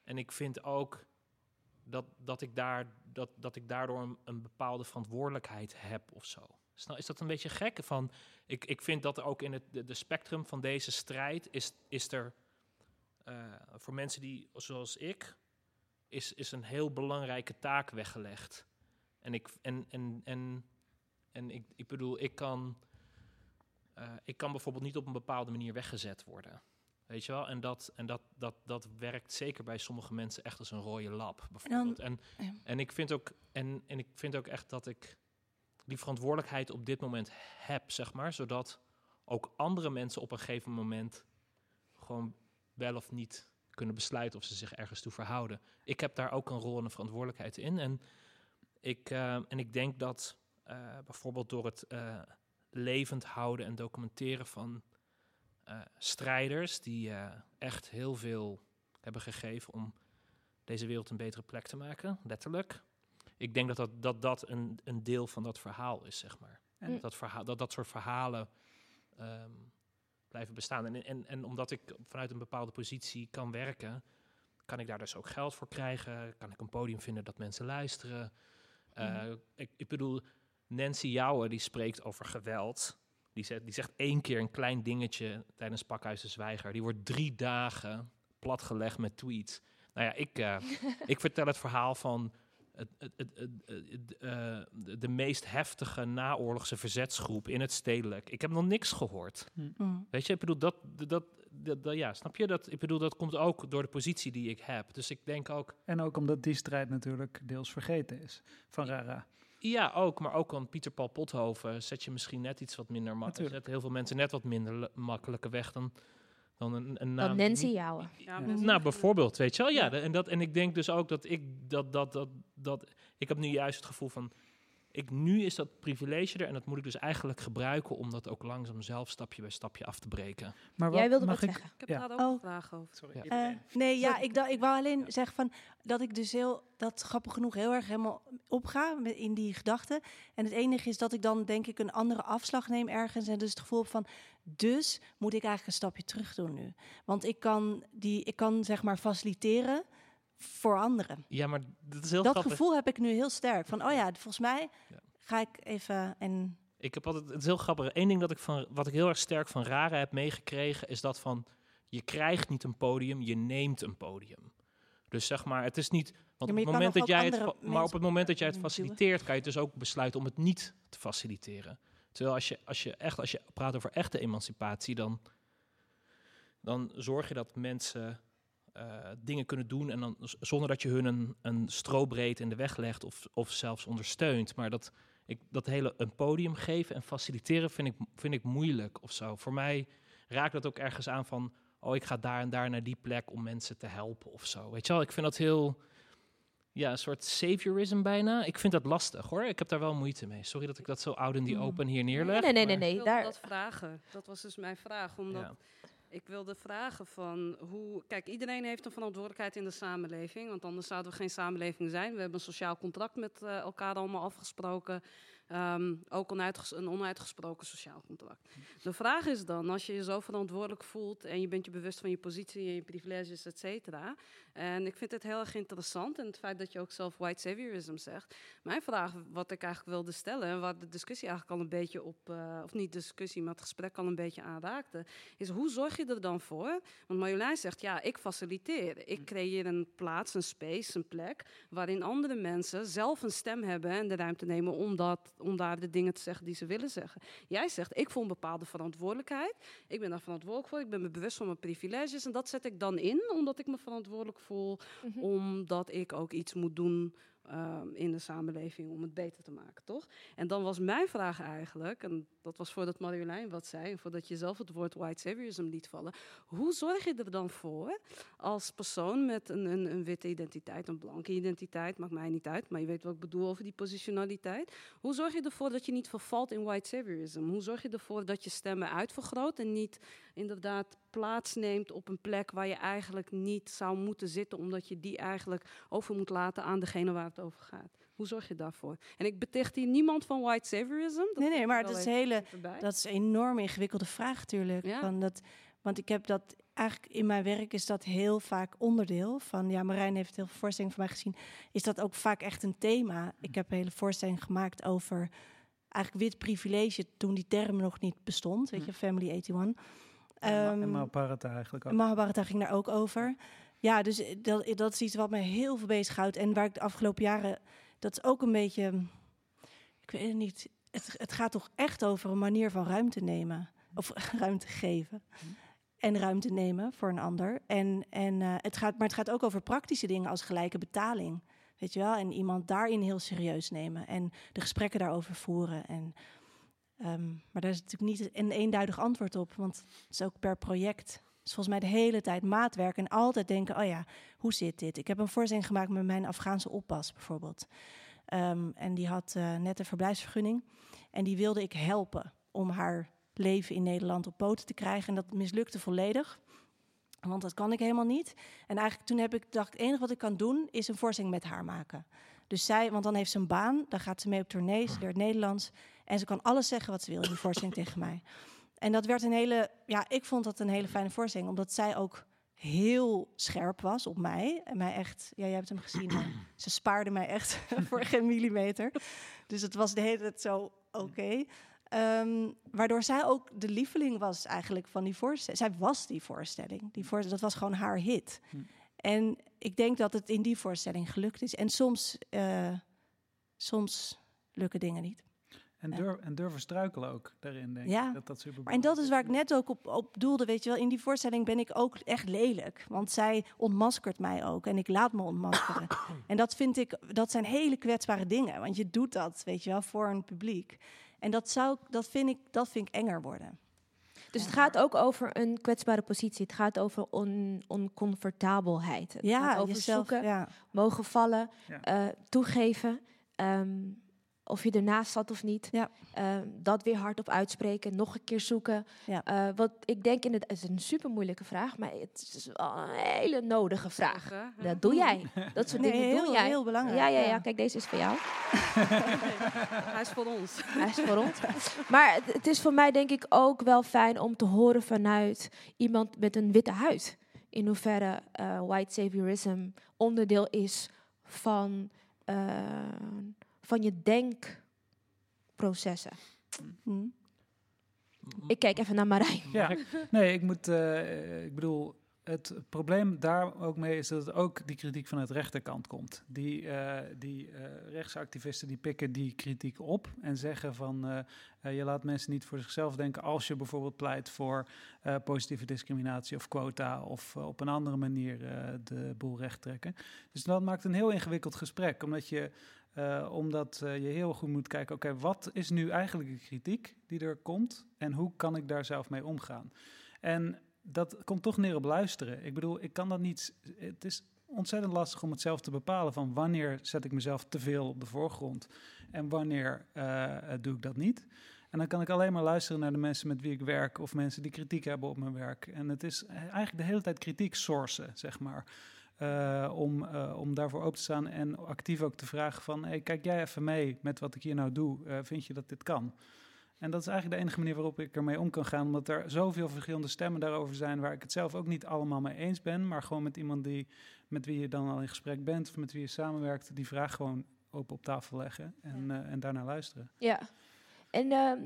En ik vind ook dat, dat, ik, daar, dat, dat ik daardoor een, bepaalde verantwoordelijkheid heb of zo. Is dat een beetje gek? Van, ik, ik vind dat er ook in het de spectrum van deze strijd is, is er eh, voor mensen die, zoals ik, is, is een heel belangrijke taak weggelegd. En ik, en, en, en, en ik, ik bedoel, ik kan, eh, ik kan bijvoorbeeld niet op een bepaalde manier weggezet worden. Weet je wel? En dat, en dat, dat, dat werkt zeker bij sommige mensen echt als een rode lap. Bijvoorbeeld. En, en, ik vind ook, en, en ik vind ook echt dat ik die verantwoordelijkheid op dit moment heb, zeg maar. Zodat ook andere mensen op een gegeven moment gewoon wel of niet kunnen besluiten of ze zich ergens toe verhouden. Ik heb daar ook een rol en een verantwoordelijkheid in. En ik, eh, en ik denk dat eh, bijvoorbeeld door het eh, levend houden en documenteren van eh, strijders die eh, echt heel veel hebben gegeven om deze wereld een betere plek te maken, letterlijk. Ik denk dat dat, dat, dat een, een deel van dat verhaal is, zeg maar. En- Dat, verhaal, dat dat soort verhalen ehm, blijven bestaan. En, en, en omdat ik vanuit een bepaalde positie kan werken, kan ik daar dus ook geld voor krijgen. Kan ik een podium vinden dat mensen luisteren. Eh, ik, ik bedoel, Nancy Jouwe die spreekt over geweld. Die zegt, die zegt één keer een klein dingetje tijdens Pakhuis de Zwijger. Die wordt drie dagen platgelegd met tweets. Nou ja, ik, eh, ik vertel het verhaal van het, het, het, het- het- eh, de, de meest heftige naoorlogse verzetsgroep in het stedelijk. Ik heb nog niks gehoord. Mm. Weet je, ik bedoel, dat, dat, dat, dat- ja, snap je? Dat, ik bedoel, dat komt ook door de positie die ik heb. Dus ik denk ook, En ook omdat die strijd natuurlijk deels vergeten is van Rara. Ja, ook, maar ook aan Pieter Paul Pothoven zet je misschien net iets wat minder makkelijk. Zet heel veel mensen net wat minder makkelijke weg dan, dan een, een naam. Dan Nancy. Ja, Nou, bijvoorbeeld, weet je wel. Ja, en, dat, en ik denk dus ook dat ik dat, dat, dat, dat. Ik heb nu juist het gevoel van. Ik, nu is dat privilege er en dat moet ik dus eigenlijk gebruiken om dat ook langzaam zelf stapje bij stapje af te breken. Maar Jij wilde mag wat ik, zeggen. Ik heb Ja. daar ook Oh. een vraag over. Sorry. Ja. Eh, nee, ja, ik, dacht, ik wou alleen zeggen van dat ik dus heel, dat grappig genoeg heel erg helemaal opga in die gedachten. En het enige is dat ik dan denk ik een andere afslag neem ergens en dus het gevoel van, dus moet ik eigenlijk een stapje terug doen nu. Want ik kan die, ik kan zeg maar faciliteren voor anderen. Ja, maar dat is heel dat grappig. gevoel heb ik nu heel sterk. Van, oh ja, volgens mij ga ik even en Ik heb altijd, het is heel grappig. Eén ding dat ik van, wat ik heel erg sterk van Rara heb meegekregen, is dat van, je krijgt niet een podium, je neemt een podium. Dus zeg maar, het is niet, want maar op het moment dat jij het, maar op het moment dat jij het faciliteert, kan je dus ook besluiten om het niet te faciliteren. Terwijl als je, als je echt, als je praat over echte emancipatie, dan, dan zorg je dat mensen dingen kunnen doen en dan zonder dat je hun een, een strobreed in de weg legt of, of zelfs ondersteunt. Maar dat, ik, dat hele een podium geven en faciliteren vind ik, vind ik moeilijk of zo. Voor mij raakt dat ook ergens aan van, oh ik ga daar en daar naar die plek om mensen te helpen of zo. Weet je wel, ik vind dat heel, ja, een soort saviorism bijna. Ik vind dat lastig hoor. Ik heb daar wel moeite mee. Sorry dat ik dat zo oud in die Mm. open hier neerleg. Nee, nee, nee, nee. Daar, dat vragen. Dat was dus mijn vraag. Omdat Ja. Ik wilde vragen van hoe... Kijk, iedereen heeft een verantwoordelijkheid in de samenleving. Want anders zouden we geen samenleving zijn. We hebben een sociaal contract met eh, elkaar allemaal afgesproken. Ehm, ook onuitges- een onuitgesproken sociaal contract. De vraag is dan, als je je zo verantwoordelijk voelt... en je bent je bewust van je positie en je privileges, et cetera... en ik vind het heel erg interessant... en het feit dat je ook zelf white saviorism zegt... Mijn vraag, wat ik eigenlijk wilde stellen, en waar de discussie eigenlijk al een beetje op, eh, of niet discussie, maar het gesprek al een beetje aanraakte, is hoe zorg je er dan voor? Want Marjolein zegt, ja, ik faciliteer. Ik creëer een plaats, een space, een plek, waarin andere mensen zelf een stem hebben en de ruimte nemen om, dat, om daar de dingen te zeggen die ze willen zeggen. Jij zegt, ik voel een bepaalde verantwoordelijkheid. Ik ben daar verantwoordelijk voor. Ik ben me bewust van mijn privileges. En dat zet ik dan in, omdat ik me verantwoordelijk voel. Mhm. Omdat ik ook iets moet doen ehm, in de samenleving om het beter te maken, toch? En dan was mijn vraag eigenlijk, en dat was voordat Marjolein wat zei, en voordat je zelf het woord white saviorism liet vallen. Hoe zorg je er dan voor als persoon met een, een, een witte identiteit, een blanke identiteit, maakt mij niet uit, maar je weet wat ik bedoel over die positionaliteit. Hoe zorg je ervoor dat je niet vervalt in white saviorism? Hoe zorg je ervoor dat je stemmen uitvergroot en niet inderdaad plaatsneemt op een plek waar je eigenlijk niet zou moeten zitten, omdat je die eigenlijk over moet laten aan degene waar het over gaat? Hoe zorg je daarvoor? En ik beticht hier niemand van white saviorism. dat Nee, nee, maar dat is, hele, dat is een enorm ingewikkelde vraag natuurlijk. Ja. Van dat, want ik heb dat eigenlijk in mijn werk is dat heel vaak onderdeel van. Ja, Marijn heeft heel veel voorstellingen van mij gezien. Is dat ook vaak echt een thema? Ik heb een hele voorstelling gemaakt over eigenlijk wit privilege toen die term nog niet bestond. Weet je, Family 81. En Ehm, Mahabharata eigenlijk ook. Mahabharata ging daar ook over. Ja, dus dat, dat is iets wat me heel veel bezighoudt. En waar ik de afgelopen jaren... Dat is ook een beetje... Ik weet het niet. Het, het gaat toch echt over een manier van ruimte nemen. Of ruimte geven. En ruimte nemen voor een ander. En, en, eh, het gaat, maar het gaat ook over praktische dingen als gelijke betaling. Weet je wel? En iemand daarin heel serieus nemen. En de gesprekken daarover voeren. En, ehm, maar daar is natuurlijk niet een eenduidig antwoord op. Want het is ook per project. Dus volgens mij de hele tijd maatwerk. En altijd denken, oh ja, hoe zit dit? Ik heb een voorstelling gemaakt met mijn Afghaanse oppas bijvoorbeeld. Ehm, en die had eh, net een verblijfsvergunning. En die wilde ik helpen om haar leven in Nederland op poten te krijgen. En dat mislukte volledig. Want dat kan ik helemaal niet. En eigenlijk toen heb ik dacht, het enige wat ik kan doen is een voorstelling met haar maken. Dus zij, want dan heeft ze een baan, dan gaat ze mee op tournee, ze leert Nederlands. En ze kan alles zeggen wat ze wil in die voorstelling tegen mij. En dat werd een hele, ja, ik vond dat een hele fijne voorstelling, omdat zij ook heel scherp was op mij. En mij echt, ja, jij hebt hem gezien, maar ze spaarde mij echt voor geen millimeter. Dus het was de hele tijd zo, oké. Ehm, waardoor zij ook de lieveling was eigenlijk van die voorstelling. Zij was die voorstelling. Die voor, dat was gewoon haar hit. En ik denk dat het in die voorstelling gelukt is. En soms, eh, soms lukken dingen niet. En, durf, en durven struikelen ook daarin, denk Ja. ik. Dat dat super Maar en dat is waar ik net ook op, op doelde, weet je wel. In die voorstelling ben ik ook echt lelijk. Want zij ontmaskert mij ook en ik laat me ontmaskeren. en dat vind ik, dat zijn hele kwetsbare dingen. Want je doet dat, weet je wel, voor een publiek. En dat, zou, dat, vind, ik, dat vind ik enger worden. Dus het gaat ook over een kwetsbare positie. Het gaat over on, oncomfortabelheid. Het Ja, gaat over jezelf, zoeken, ja. mogen vallen, Ja. eh, toegeven. ehm, of je ernaast zat of niet. Ja. Ehm, dat weer hardop uitspreken, nog een keer zoeken. Ja. Eh, wat ik denk, in het, het is een super moeilijke vraag, maar het is wel een hele nodige vraag. Dat doe jij. Dat soort Nee, dingen heel- doe jij. heel belangrijk, Ja, ja, ja, ja. Kijk, deze is voor jou. Hij is voor ons. Hij is voor ons. Maar het, het is voor mij denk ik ook wel fijn om te horen vanuit iemand met een witte huid. In hoeverre eh, white saviorism onderdeel is van, eh, van je denkprocessen. Hm. Ik kijk even naar Marijn. Ja, nee, ik moet, eh, ik bedoel, het probleem daar ook mee is dat het ook die kritiek vanuit de rechterkant komt. Die, eh, die eh, rechtsactivisten die pikken die kritiek op en zeggen van eh, eh, je laat mensen niet voor zichzelf denken als je bijvoorbeeld pleit voor eh, positieve discriminatie of quota of op een andere manier eh, de boel recht trekken. Dus dat maakt een heel ingewikkeld gesprek, omdat je eh, omdat eh, je heel goed moet kijken, oké, wat is nu eigenlijk de kritiek die er komt en hoe kan ik daar zelf mee omgaan? En dat komt toch neer op luisteren. Ik bedoel, ik kan dat niet. Het is ontzettend lastig om het zelf te bepalen van wanneer zet ik mezelf te veel op de voorgrond en wanneer eh, doe ik dat niet. En dan kan ik alleen maar luisteren naar de mensen met wie ik werk of mensen die kritiek hebben op mijn werk. En het is eigenlijk de hele tijd kritiek sourcen, zeg maar. Eh, om, eh, om daarvoor open te staan en actief ook te vragen van... Hey, kijk jij even mee met wat ik hier nou doe. Eh, vind je dat dit kan? En dat is eigenlijk de enige manier waarop ik ermee om kan gaan. Omdat er zoveel verschillende stemmen daarover zijn... waar ik het zelf ook niet allemaal mee eens ben... maar gewoon met iemand die, met wie je dan al in gesprek bent... of met wie je samenwerkt, die vraag gewoon open op tafel leggen... en, eh, en daarna luisteren. Ja. En ehm,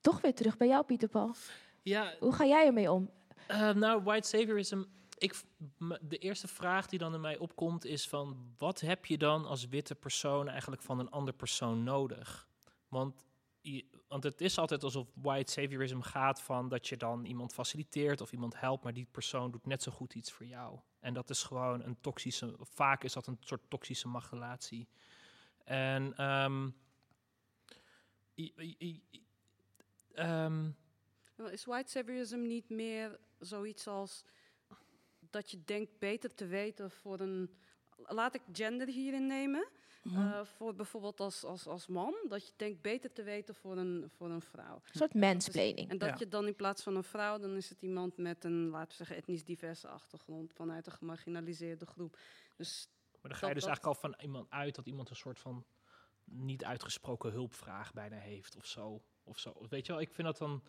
toch weer terug bij jou, Pieter Paul. Ja, Hoe ga jij ermee om? Eh, nou, white saviorism. Ik, de eerste vraag die dan in mij opkomt is van... wat heb je dan als witte persoon eigenlijk van een ander persoon nodig? Want, want het is altijd alsof white saviorism gaat van... dat je dan iemand faciliteert of iemand helpt... maar die persoon doet net zo goed iets voor jou. En dat is gewoon een toxische... vaak is dat een soort toxische machtsrelatie. En... Nou, Is white saviorism niet meer zoiets als dat je denkt beter te weten voor een. Laat ik gender hierin nemen. Eh, voor bijvoorbeeld als, als, als man, dat je denkt beter te weten voor een, voor een vrouw. Een soort mansplaining. En dat Ja. je dan in plaats van een vrouw, dan is het iemand met een, laten we zeggen, etnisch diverse achtergrond vanuit een gemarginaliseerde groep. Dus Maar dan ga je dat- dus eigenlijk al van iemand uit dat iemand een soort van niet uitgesproken hulpvraag bijna heeft of zo. Of zo. Weet je wel, ik vind dat dan.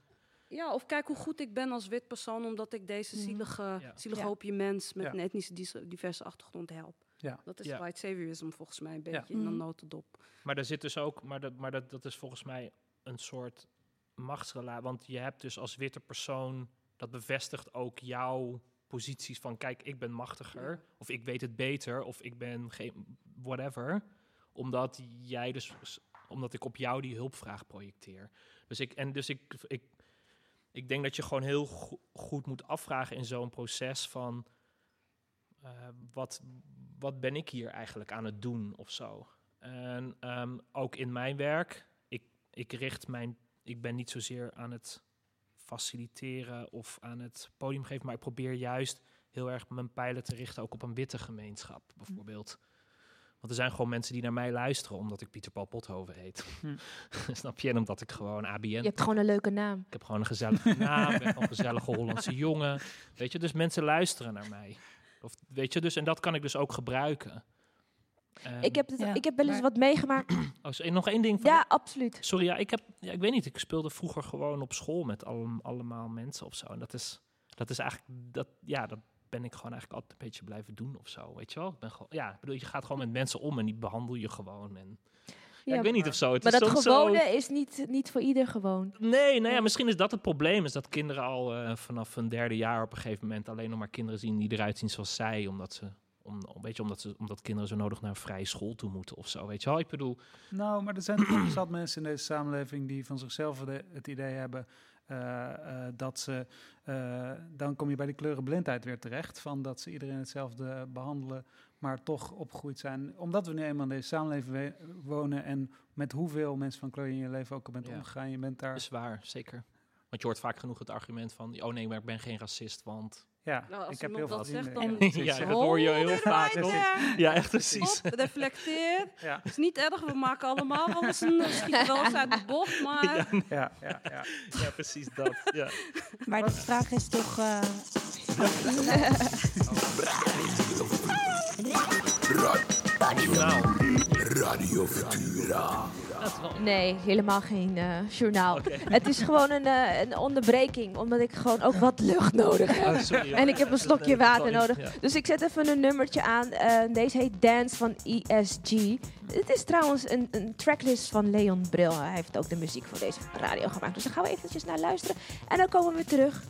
Ja, of kijk hoe goed ik ben als wit persoon, omdat ik deze Mhm. zielige, Ja. zielige Ja. hoopje mens met Ja. een etnische diverse achtergrond help. Ja. Dat is Ja. white saviorism volgens mij een Ja. beetje in een Mhm. notendop. Maar daar zit dus ook, maar, dat, maar dat, dat is volgens mij een soort machtsrelatie. Want je hebt dus als witte persoon, dat bevestigt ook jouw posities van kijk, ik ben machtiger, Ja. of ik weet het beter, of ik ben geen whatever. Omdat jij dus, omdat ik op jou die hulpvraag projecteer. Dus ik, en dus ik, ik, ik denk dat je gewoon heel go- goed moet afvragen in zo'n proces van eh, wat, wat ben ik hier eigenlijk aan het doen of zo. En ehm, ook in mijn werk, ik, ik richt mijn, ik ben niet zozeer aan het faciliteren of aan het podium geven, maar ik probeer juist heel erg mijn pijlen te richten ook op een witte gemeenschap, bijvoorbeeld. Want er zijn gewoon mensen die naar mij luisteren omdat ik Pieter Paul Pothoven heet. Hm. Snap je? En omdat ik gewoon ABN Je hebt gewoon een leuke naam. ik heb gewoon een gezellige naam, ik ben gewoon een gezellige Hollandse jongen. Weet je, dus mensen luisteren naar mij. Of, weet je, dus, en dat kan ik dus ook gebruiken. Ehm, ik, heb het, ja. ik heb wel eens Maar- wat meegemaakt. oh, nog één ding. Van, ja, absoluut. Sorry, ja, ik heb, ja, ik weet niet, ik speelde vroeger gewoon op school met allem, allemaal mensen of zo. En dat is, dat is eigenlijk, dat, ja, dat ben ik gewoon eigenlijk altijd een beetje blijven doen of zo. Weet je wel? Ik ben gewoon, ja, ik bedoel, je gaat gewoon met mensen om en die behandel je gewoon. En, ja, ik weet niet of zo. Het Maar is dat soms zo- gewone is niet, niet voor ieder gewoon. Nee, nou ja, misschien is dat het probleem. Is dat kinderen al eh, vanaf hun derde jaar op een gegeven moment alleen nog maar kinderen zien die eruit zien zoals zij. Omdat ze om, om, weet je, omdat, ze, omdat kinderen zo nodig naar een vrije school toe moeten of zo. Weet je wel, ik bedoel, Nou, maar er zijn toch zat mensen in deze samenleving die van zichzelf de- het idee hebben dat ze, eh, dan kom je bij die kleurenblindheid weer terecht, van dat ze iedereen hetzelfde behandelen, maar toch opgegroeid zijn. Omdat we nu eenmaal in deze samenleving wonen en met hoeveel mensen van kleur je in je leven ook al bent Ja. omgegaan, je bent daar... is waar, zeker. Want je hoort vaak genoeg het argument van, oh nee, maar ik ben geen racist, want... ja, Nou, als ik heb heel iemand veel dat zegt, dan- ja, ja. dat hoor je heel vaak. Ja, echt precies. Stop, reflecteer. Ja. Het is niet erg, we maken allemaal wel eens een schieten wel eens uit de bocht, maar... Ja, Ja, ja, ja. ja, precies dat. Ja. Maar de vraag is toch... eh, Nou, Radio Futura. dat is wel... Nee, helemaal geen eh, journaal. Het is gewoon een, eh, een onderbreking, omdat ik gewoon ook wat lucht nodig heb. Oh, sorry. En ik heb een slokje water nodig. Dus ik zet even een nummertje aan. Eh, deze heet Dance van ESG. Het is trouwens een, een tracklist van Leon Bril. Hij heeft ook de muziek voor deze radio gemaakt. Dus daar gaan we eventjes naar luisteren. En dan komen we weer terug.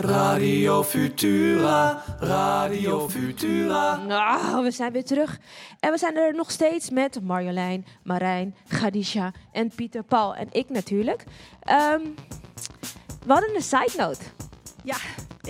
Radio Futura, Radio Futura. Nou, we zijn weer terug. En we zijn er nog steeds met Marjolein, Marijn, Gadisha en Pieter Paul. En ik natuurlijk. Ehm, we hadden een side note.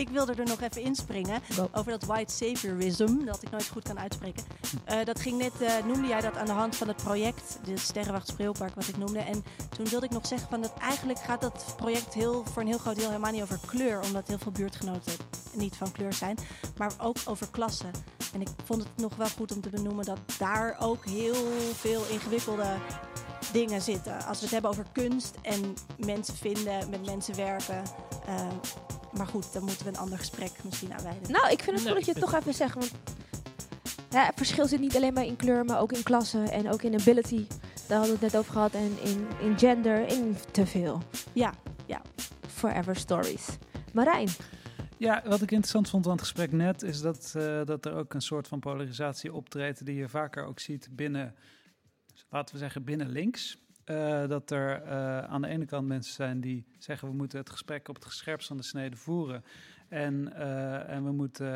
Ik wilde er nog even inspringen Go. over dat white saviorism, dat ik nooit goed kan uitspreken. Eh, dat ging net, eh, noemde jij dat aan de hand van het project, de Sterrenwacht Spreeuwpark, wat ik noemde. En toen wilde ik nog zeggen van dat eigenlijk gaat dat project heel, voor een heel groot deel helemaal niet over kleur, omdat heel veel buurtgenoten niet van kleur zijn, maar ook over klassen. En ik vond het nog wel goed om te benoemen dat daar ook heel veel ingewikkelde dingen zitten. Als we het hebben over kunst en mensen vinden, met mensen werken. eh, maar goed, dan moeten we een ander gesprek misschien aanwijden. Nou, ik vind het Nee, goed dat je het toch even zegt. Want ja, het verschil zit niet alleen maar in kleur, maar ook in klasse en ook in ability. Daar hadden we het net over gehad. En in, in gender, in te veel. Ja, ja. Forever stories. Marijn, Ja, wat ik interessant vond aan het gesprek net, is dat, eh, dat er ook een soort van polarisatie optreedt die je vaker ook ziet binnen, laten we zeggen, binnen links. Eh, dat er eh, aan de ene kant mensen zijn die zeggen we moeten het gesprek op het gescherpst van de snede voeren. En, eh, en we moeten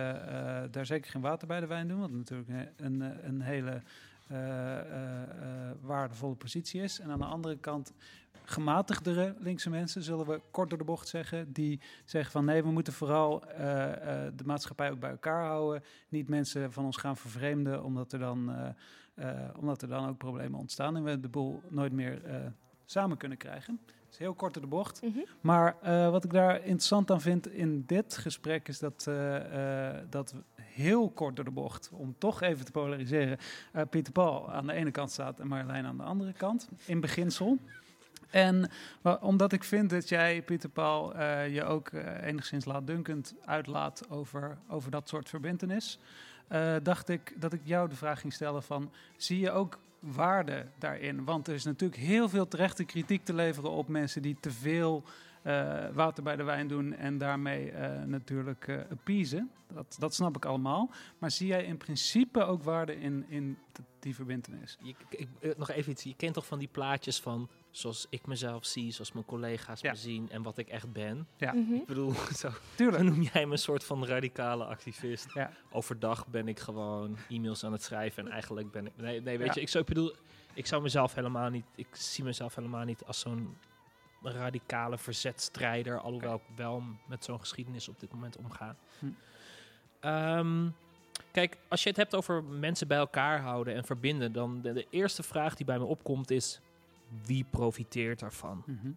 daar zeker geen water bij de wijn doen, wat natuurlijk een, een, hele waardevolle positie is. En aan de andere kant gematigdere linkse mensen, zullen we kort door de bocht zeggen, die zeggen van nee, we moeten vooral de maatschappij ook bij elkaar houden. Niet mensen van ons gaan vervreemden, omdat er dan, omdat er dan ook problemen ontstaan en we de boel nooit meer eh, samen kunnen krijgen. Dat is heel kort door de bocht. Mhm. Maar eh, wat ik daar interessant aan vind in dit gesprek is dat, eh, eh, dat we heel kort door de bocht, om toch even te polariseren, eh, Pieter Paul aan de ene kant staat en Marjolein aan de andere kant, in beginsel. En omdat ik vind dat jij, Pieter Paul, eh, je ook eh, enigszins laatdunkend uitlaat over, over dat soort verbindenis, eh, dacht ik dat ik jou de vraag ging stellen van, zie je ook waarde daarin? Want er is natuurlijk heel veel terechte kritiek te leveren op mensen die te veel water bij de wijn doen en daarmee eh, natuurlijk eh appeasen. Dat, dat snap ik allemaal. Maar zie jij in principe ook waarde in, in die verbindenis? Je, ik, eh, nog even iets. Je kent toch van die plaatjes van zoals ik mezelf zie, zoals mijn collega's Ja. me zien en wat ik echt ben. Ja. Mhm. Ik bedoel, zo, Tuurlijk. dan noem jij me een soort van radicale activist. Ja. Overdag ben ik gewoon e-mails aan het schrijven en eigenlijk ben ik... Nee, nee weet Ja. je, ik, zou, ik bedoel, ik zou mezelf helemaal niet... Ik zie mezelf helemaal niet als zo'n radicale verzetstrijder, alhoewel ik wel met zo'n geschiedenis op dit moment omga. Hm. Ehm, kijk, als je het hebt over mensen bij elkaar houden en verbinden, dan de, de eerste vraag die bij me opkomt is: wie profiteert daarvan? Mhm.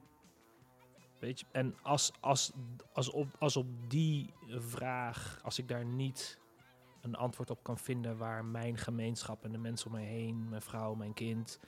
Weet je? En als, als, als, op, als op die vraag, als ik daar niet een antwoord op kan vinden waar mijn gemeenschap en de mensen om mij heen, mijn vrouw, mijn kind,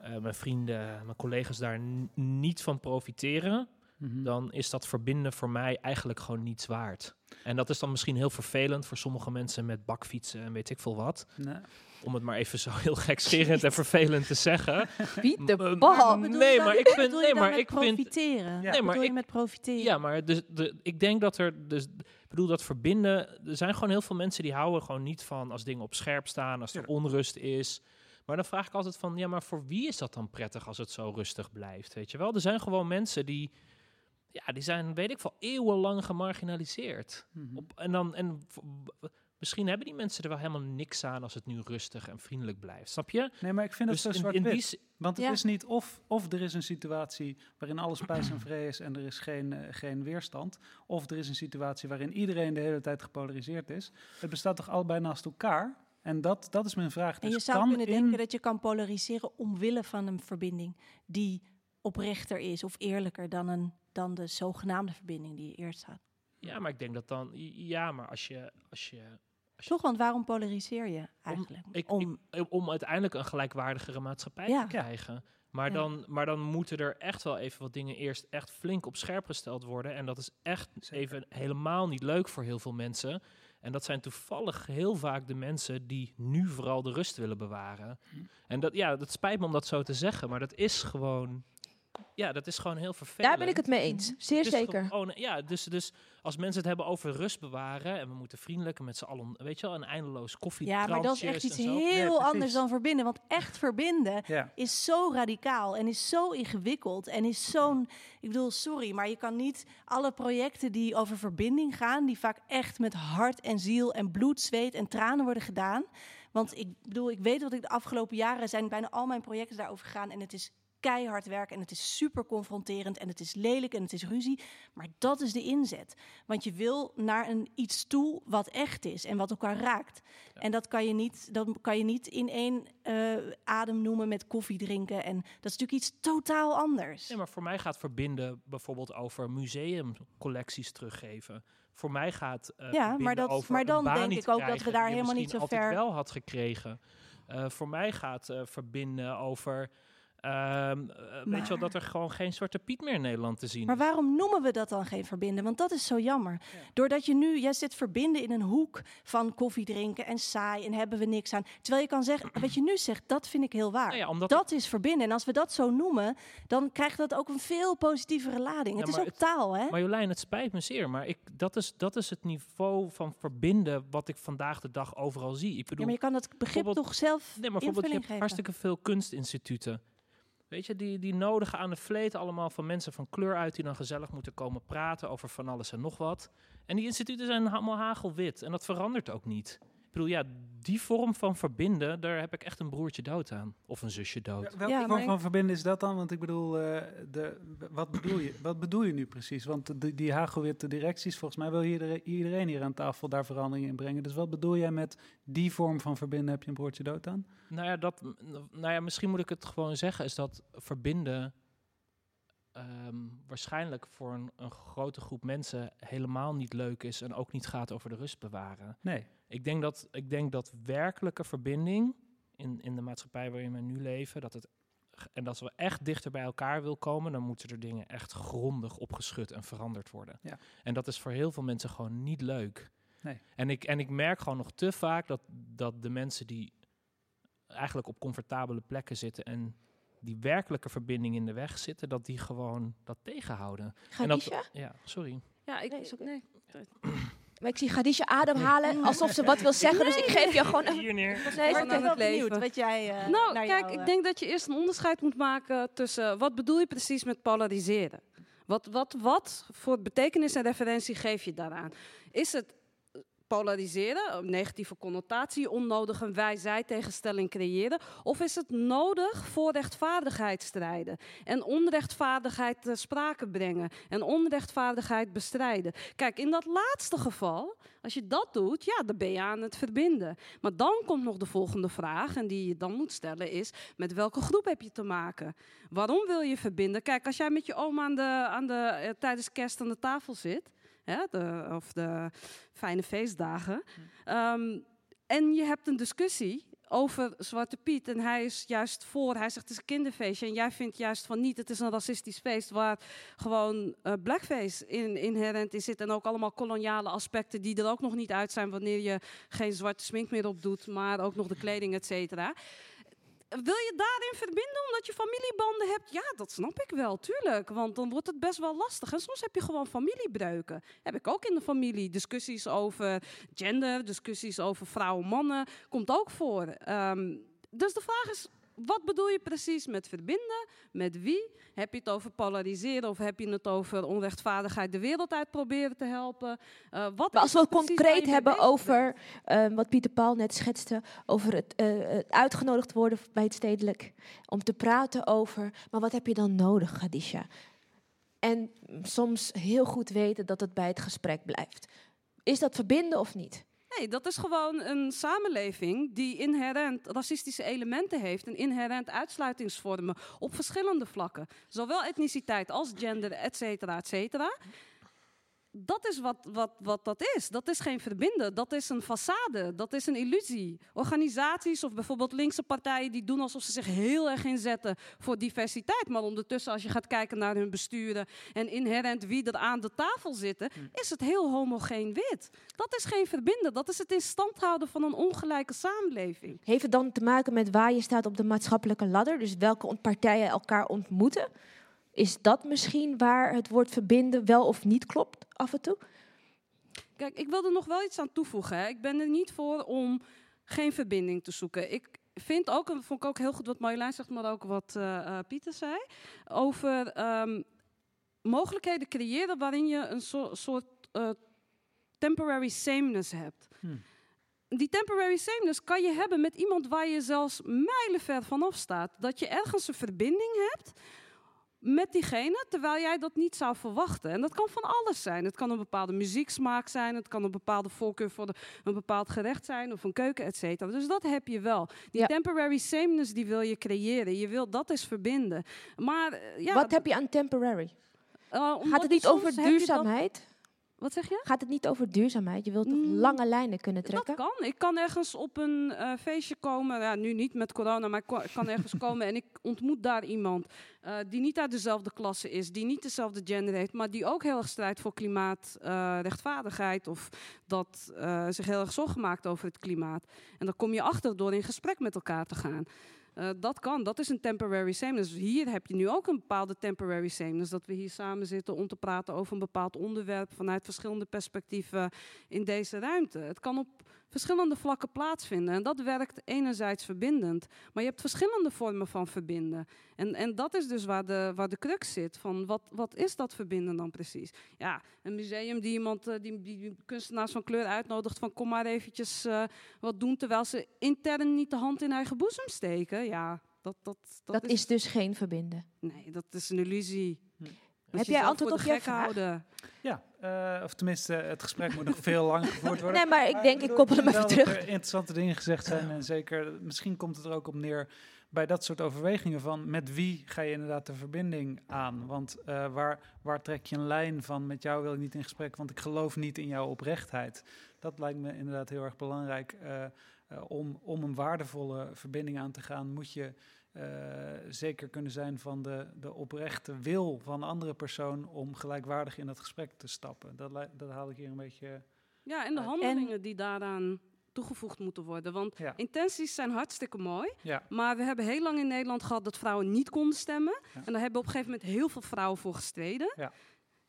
eh, mijn vrienden, mijn collega's daar niet van profiteren, Mhm. dan is dat verbinden voor mij eigenlijk gewoon niets waard. En dat is dan misschien heel vervelend voor sommige mensen met bakfietsen en weet ik veel wat. Nee. Om het maar even zo heel gekscherend en vervelend te zeggen. Piet de je nee, maar ik vind, nee, maar ik vind, profiteren. Nee, maar ik- met profiteren? ja, maar dus de, ik denk dat er, dus, ik bedoel dat verbinden, er zijn gewoon heel veel mensen die houden gewoon niet van als dingen op scherp staan, als er onrust is. Maar dan vraag ik altijd van, ja, maar voor wie is dat dan prettig als het zo rustig blijft, weet je wel? Er zijn gewoon mensen die, ja, die zijn, weet ik veel, eeuwenlang gemarginaliseerd. Mhm. Op, en dan, en misschien hebben die mensen er wel helemaal niks aan als het nu rustig en vriendelijk blijft, snap je? Nee, maar ik vind het Dus zo in, in die zwart-wit. Want het Ja. is niet of, of er is een situatie waarin alles pijs en vree is en er is geen, eh, geen weerstand. Of er is een situatie waarin iedereen de hele tijd gepolariseerd is. Het bestaat toch allebei naast elkaar? En dat, dat is mijn vraag. En Dus je zou kan kunnen in- denken dat je kan polariseren omwille van een verbinding die oprechter is of eerlijker dan, een, dan de zogenaamde verbinding die eerst had. ja, maar ik denk dat dan, ja, maar als je, als je, Toch, want waarom polariseer je eigenlijk? Ik, Om, ik- om uiteindelijk een gelijkwaardigere maatschappij Ja. te krijgen. Maar, Ja. dan, maar dan moeten er echt wel even wat dingen eerst echt flink op scherp gesteld worden. En dat is echt even helemaal niet leuk voor heel veel mensen. En dat zijn toevallig heel vaak de mensen die nu vooral de rust willen bewaren. Hm. En dat, ja, dat spijt me om dat zo te zeggen, maar dat is gewoon... Ja, dat is gewoon heel vervelend. Daar ben ik het mee eens. Zeer Het is zeker. gewoon- ja, dus, dus als mensen het hebben over rust bewaren en we moeten vriendelijk en met z'n allen, weet je wel, een eindeloos koffie. ja, maar dat is echt iets heel anders dan verbinden. Want echt verbinden Ja. is zo radicaal en is zo ingewikkeld en is zo'n... Ik bedoel, sorry, maar je kan niet alle projecten die over verbinding gaan... die vaak echt met hart en ziel en bloed, zweet en tranen worden gedaan... Want ik bedoel, ik weet wat ik de afgelopen jaren zijn bijna al mijn projecten daarover gegaan en het is keihard werk en het is super confronterend en het is lelijk en het is ruzie, maar dat is de inzet. Want je wil naar een iets toe wat echt is en wat elkaar raakt. En dat kan je niet, dat kan je niet in één eh, adem noemen met koffie drinken en dat is natuurlijk iets totaal anders. Nee, maar voor mij gaat verbinden bijvoorbeeld over museumcollecties teruggeven. Voor mij gaat eh Ja, maar dat- over maar dan denk ik ook dat we daar helemaal niet zo ver- wel had gekregen. Eh, voor mij gaat verbinden over Ehm, eh, weet je wel, dat er gewoon geen Zwarte Piet meer in Nederland te zien Maar is. waarom noemen we dat dan geen verbinden? Want dat is zo jammer. Doordat je nu, jij zit verbinden in een hoek van koffie drinken en saai en hebben we niks aan. Terwijl je kan zeggen, wat je nu zegt, dat vind ik heel waar. Nou ja, omdat dat is verbinden. En als we dat zo noemen, dan krijgt dat ook een veel positievere lading. Ja, het is maar ook taal, hè? Maar Jolijn, het spijt me zeer, maar ik, dat, is, dat is het niveau van verbinden wat ik vandaag de dag overal zie. Ik bedoel, Ja, maar je kan dat begrip toch zelf Nee, maar bijvoorbeeld, je invulling hebt geven. hartstikke veel kunstinstituten. Weet je, die, die nodigen aan de vleet allemaal van mensen van kleur uit... die dan gezellig moeten komen praten over van alles en nog wat. En die instituten zijn allemaal hagelwit. En dat verandert ook niet. Ik bedoel, ja, die vorm van verbinden... daar heb ik echt een broertje dood aan. Of een zusje dood. Welke Ja, vorm ik- van verbinden is dat dan? Want ik bedoel, eh, de, wat, bedoel je, wat bedoel je nu precies? Want de, die hagelwitte directies, volgens mij wil iedereen, iedereen hier aan tafel daar verandering in brengen. Dus wat bedoel jij met die vorm van verbinden heb je een broertje dood aan? Nou ja, dat, nou ja, misschien moet ik het gewoon zeggen, is dat verbinden ehm, waarschijnlijk voor een, een grote groep mensen helemaal niet leuk is en ook niet gaat over de rust bewaren. Nee. Ik denk dat, ik denk dat werkelijke verbinding in, in de maatschappij waarin we nu leven, dat het en als we echt dichter bij elkaar wil komen, dan moeten er dingen echt grondig opgeschud en veranderd worden. Ja. En dat is voor heel veel mensen gewoon niet leuk. Nee. En ik, en ik merk gewoon nog te vaak dat, dat de mensen die eigenlijk op comfortabele plekken zitten en die werkelijke verbinding in de weg zitten, dat die gewoon dat tegenhouden. En dat, ja, sorry. Ja, ik... Nee, zo- nee. Maar ik zie Gadisha ademhalen alsof ze wat wil zeggen. Dus ik geef je gewoon een... Hier neer. Nee, Maar oké. ik ben wel leven. benieuwd wat jij... eh, Nou, naar kijk, jou, ik eh, denk dat je eerst een onderscheid moet maken tussen wat bedoel je precies met polariseren. Wat, wat, wat voor betekenis en referentie geef je daaraan? Is het eh, polariseren, een negatieve connotatie, onnodig een wij-zij tegenstelling creëren? Of is het nodig voor rechtvaardigheid strijden en onrechtvaardigheid ter sprake brengen en onrechtvaardigheid bestrijden? Kijk, in dat laatste geval, als je dat doet, ja, dan ben je aan het verbinden. Maar dan komt nog de volgende vraag, en die je dan moet stellen, is: met welke groep heb je te maken? Waarom wil je verbinden? Kijk, als jij met je oom aan de, aan de, eh, tijdens kerst aan de tafel zit, hè, de, of de fijne feestdagen, ehm, en je hebt een discussie over Zwarte Piet en hij is juist voor, hij zegt het is een kinderfeestje en jij vindt juist van niet, het is een racistisch feest waar gewoon eh, blackface in, inherent in zit en ook allemaal koloniale aspecten die er ook nog niet uit zijn wanneer je geen zwarte smink meer op doet, maar ook nog de kleding, et cetera. Wil je daarin verbinden omdat je familiebanden hebt? Ja, dat snap ik wel, tuurlijk. Want dan wordt het best wel lastig. En soms heb je gewoon familiebreuken. Heb ik ook in de familie. Discussies over gender, discussies over vrouwen, mannen. Komt ook voor. Ehm, dus de vraag is, wat bedoel je precies met verbinden? Met wie? Heb je het over polariseren of heb je het over onrechtvaardigheid de wereld uit proberen te helpen? Eh, wat als we het concreet hebben over eh, wat Pieter Paul net schetste, over het eh, het uitgenodigd worden bij het stedelijk, om te praten over, maar wat heb je dan nodig, Gadisha? En soms heel goed weten dat het bij het gesprek blijft. Is dat verbinden of niet? Nee, dat is gewoon een samenleving die inherent racistische elementen heeft en inherent uitsluitingsvormen op verschillende vlakken. Zowel etniciteit als gender, et cetera, et cetera. Dat is wat, wat, wat dat is. Dat is geen verbinden. Dat is een façade. Dat is een illusie. Organisaties of bijvoorbeeld linkse partijen die doen alsof ze zich heel erg inzetten voor diversiteit. Maar ondertussen, als je gaat kijken naar hun besturen en inherent wie er aan de tafel zitten, is het heel homogeen wit. Dat is geen verbinden. Dat is het in stand houden van een ongelijke samenleving. Heeft het dan te maken met waar je staat op de maatschappelijke ladder? Dus welke partijen elkaar ontmoeten? Is dat misschien waar het woord verbinden wel of niet klopt af en toe? Kijk, ik wil er nog wel iets aan toevoegen. Hè. Ik ben er niet voor om geen verbinding te zoeken. Ik vind ook, en vond ik ook heel goed wat Marjolein zegt, maar ook wat eh, eh, Pieter zei, over ehm, mogelijkheden creëren waarin je een soort, soort eh, temporary sameness hebt. Hmm. Die temporary sameness kan je hebben met iemand waar je zelfs mijlenver vanaf staat. Dat je ergens een verbinding hebt met diegene, terwijl jij dat niet zou verwachten. En dat kan van alles zijn. Het kan een bepaalde muzieksmaak zijn, het kan een bepaalde voorkeur voor de- een bepaald gerecht zijn of een keuken, et cetera. Dus dat heb je wel. Die Ja. temporary sameness die wil je creëren. Je wil dat is verbinden. Maar eh, ja, Wat heb je aan temporary? omdat Gaat het niet over duurzaamheid? Wat zeg je? Gaat het niet over duurzaamheid? Je wilt toch Mm, lange lijnen kunnen trekken? Dat kan. Ik kan ergens op een eh, feestje komen, ja, nu niet met corona, maar ik kan ergens komen en ik ontmoet daar iemand eh, die niet uit dezelfde klasse is, die niet dezelfde gender heeft, maar die ook heel erg strijdt voor klimaatrechtvaardigheid of dat eh, zich heel erg zorgen maakt over het klimaat. En dan kom je achter door in gesprek met elkaar te gaan. Eh, dat kan, dat is een temporary sameness. Hier heb je nu ook een bepaalde temporary sameness. Dat we hier samen zitten om te praten over een bepaald onderwerp vanuit verschillende perspectieven in deze ruimte. Het kan op verschillende vlakken plaatsvinden. En dat werkt enerzijds verbindend. Maar je hebt verschillende vormen van verbinden. En, en dat is dus waar de, waar de crux zit. Van wat, wat is dat verbinden dan precies? Ja, een museum die iemand, eh, die, die kunstenaars van kleur uitnodigt van kom maar eventjes eh, wat doen terwijl ze intern niet de hand in eigen boezem steken. Ja, dat, dat, dat, Dat is dus geen verbinden. Nee, dat is een illusie. Dat Heb je jij antwoord op gek vraag? houden. Ja, eh, of tenminste, het gesprek moet nog veel langer gevoerd worden. Nee, maar ik denk, ik koppel hem even terug. er interessante dingen gezegd zijn. En zeker, misschien komt het er ook op neer bij dat soort overwegingen van met wie ga je inderdaad de verbinding aan? Want eh, waar, waar trek je een lijn van met jou wil ik niet in gesprek, want ik geloof niet in jouw oprechtheid. Dat lijkt me inderdaad heel erg belangrijk. eh, eh, om, om een waardevolle verbinding aan te gaan, moet je eh, zeker kunnen zijn van de, de oprechte wil van een andere persoon om gelijkwaardig in dat gesprek te stappen. Dat, dat haal ik hier een beetje. Ja, en de handelingen die daaraan toegevoegd moeten worden. Want Ja. intenties zijn hartstikke mooi. Ja. Maar we hebben heel lang in Nederland gehad dat vrouwen niet konden stemmen. En daar hebben op een gegeven moment heel veel vrouwen voor gestreden. Ja.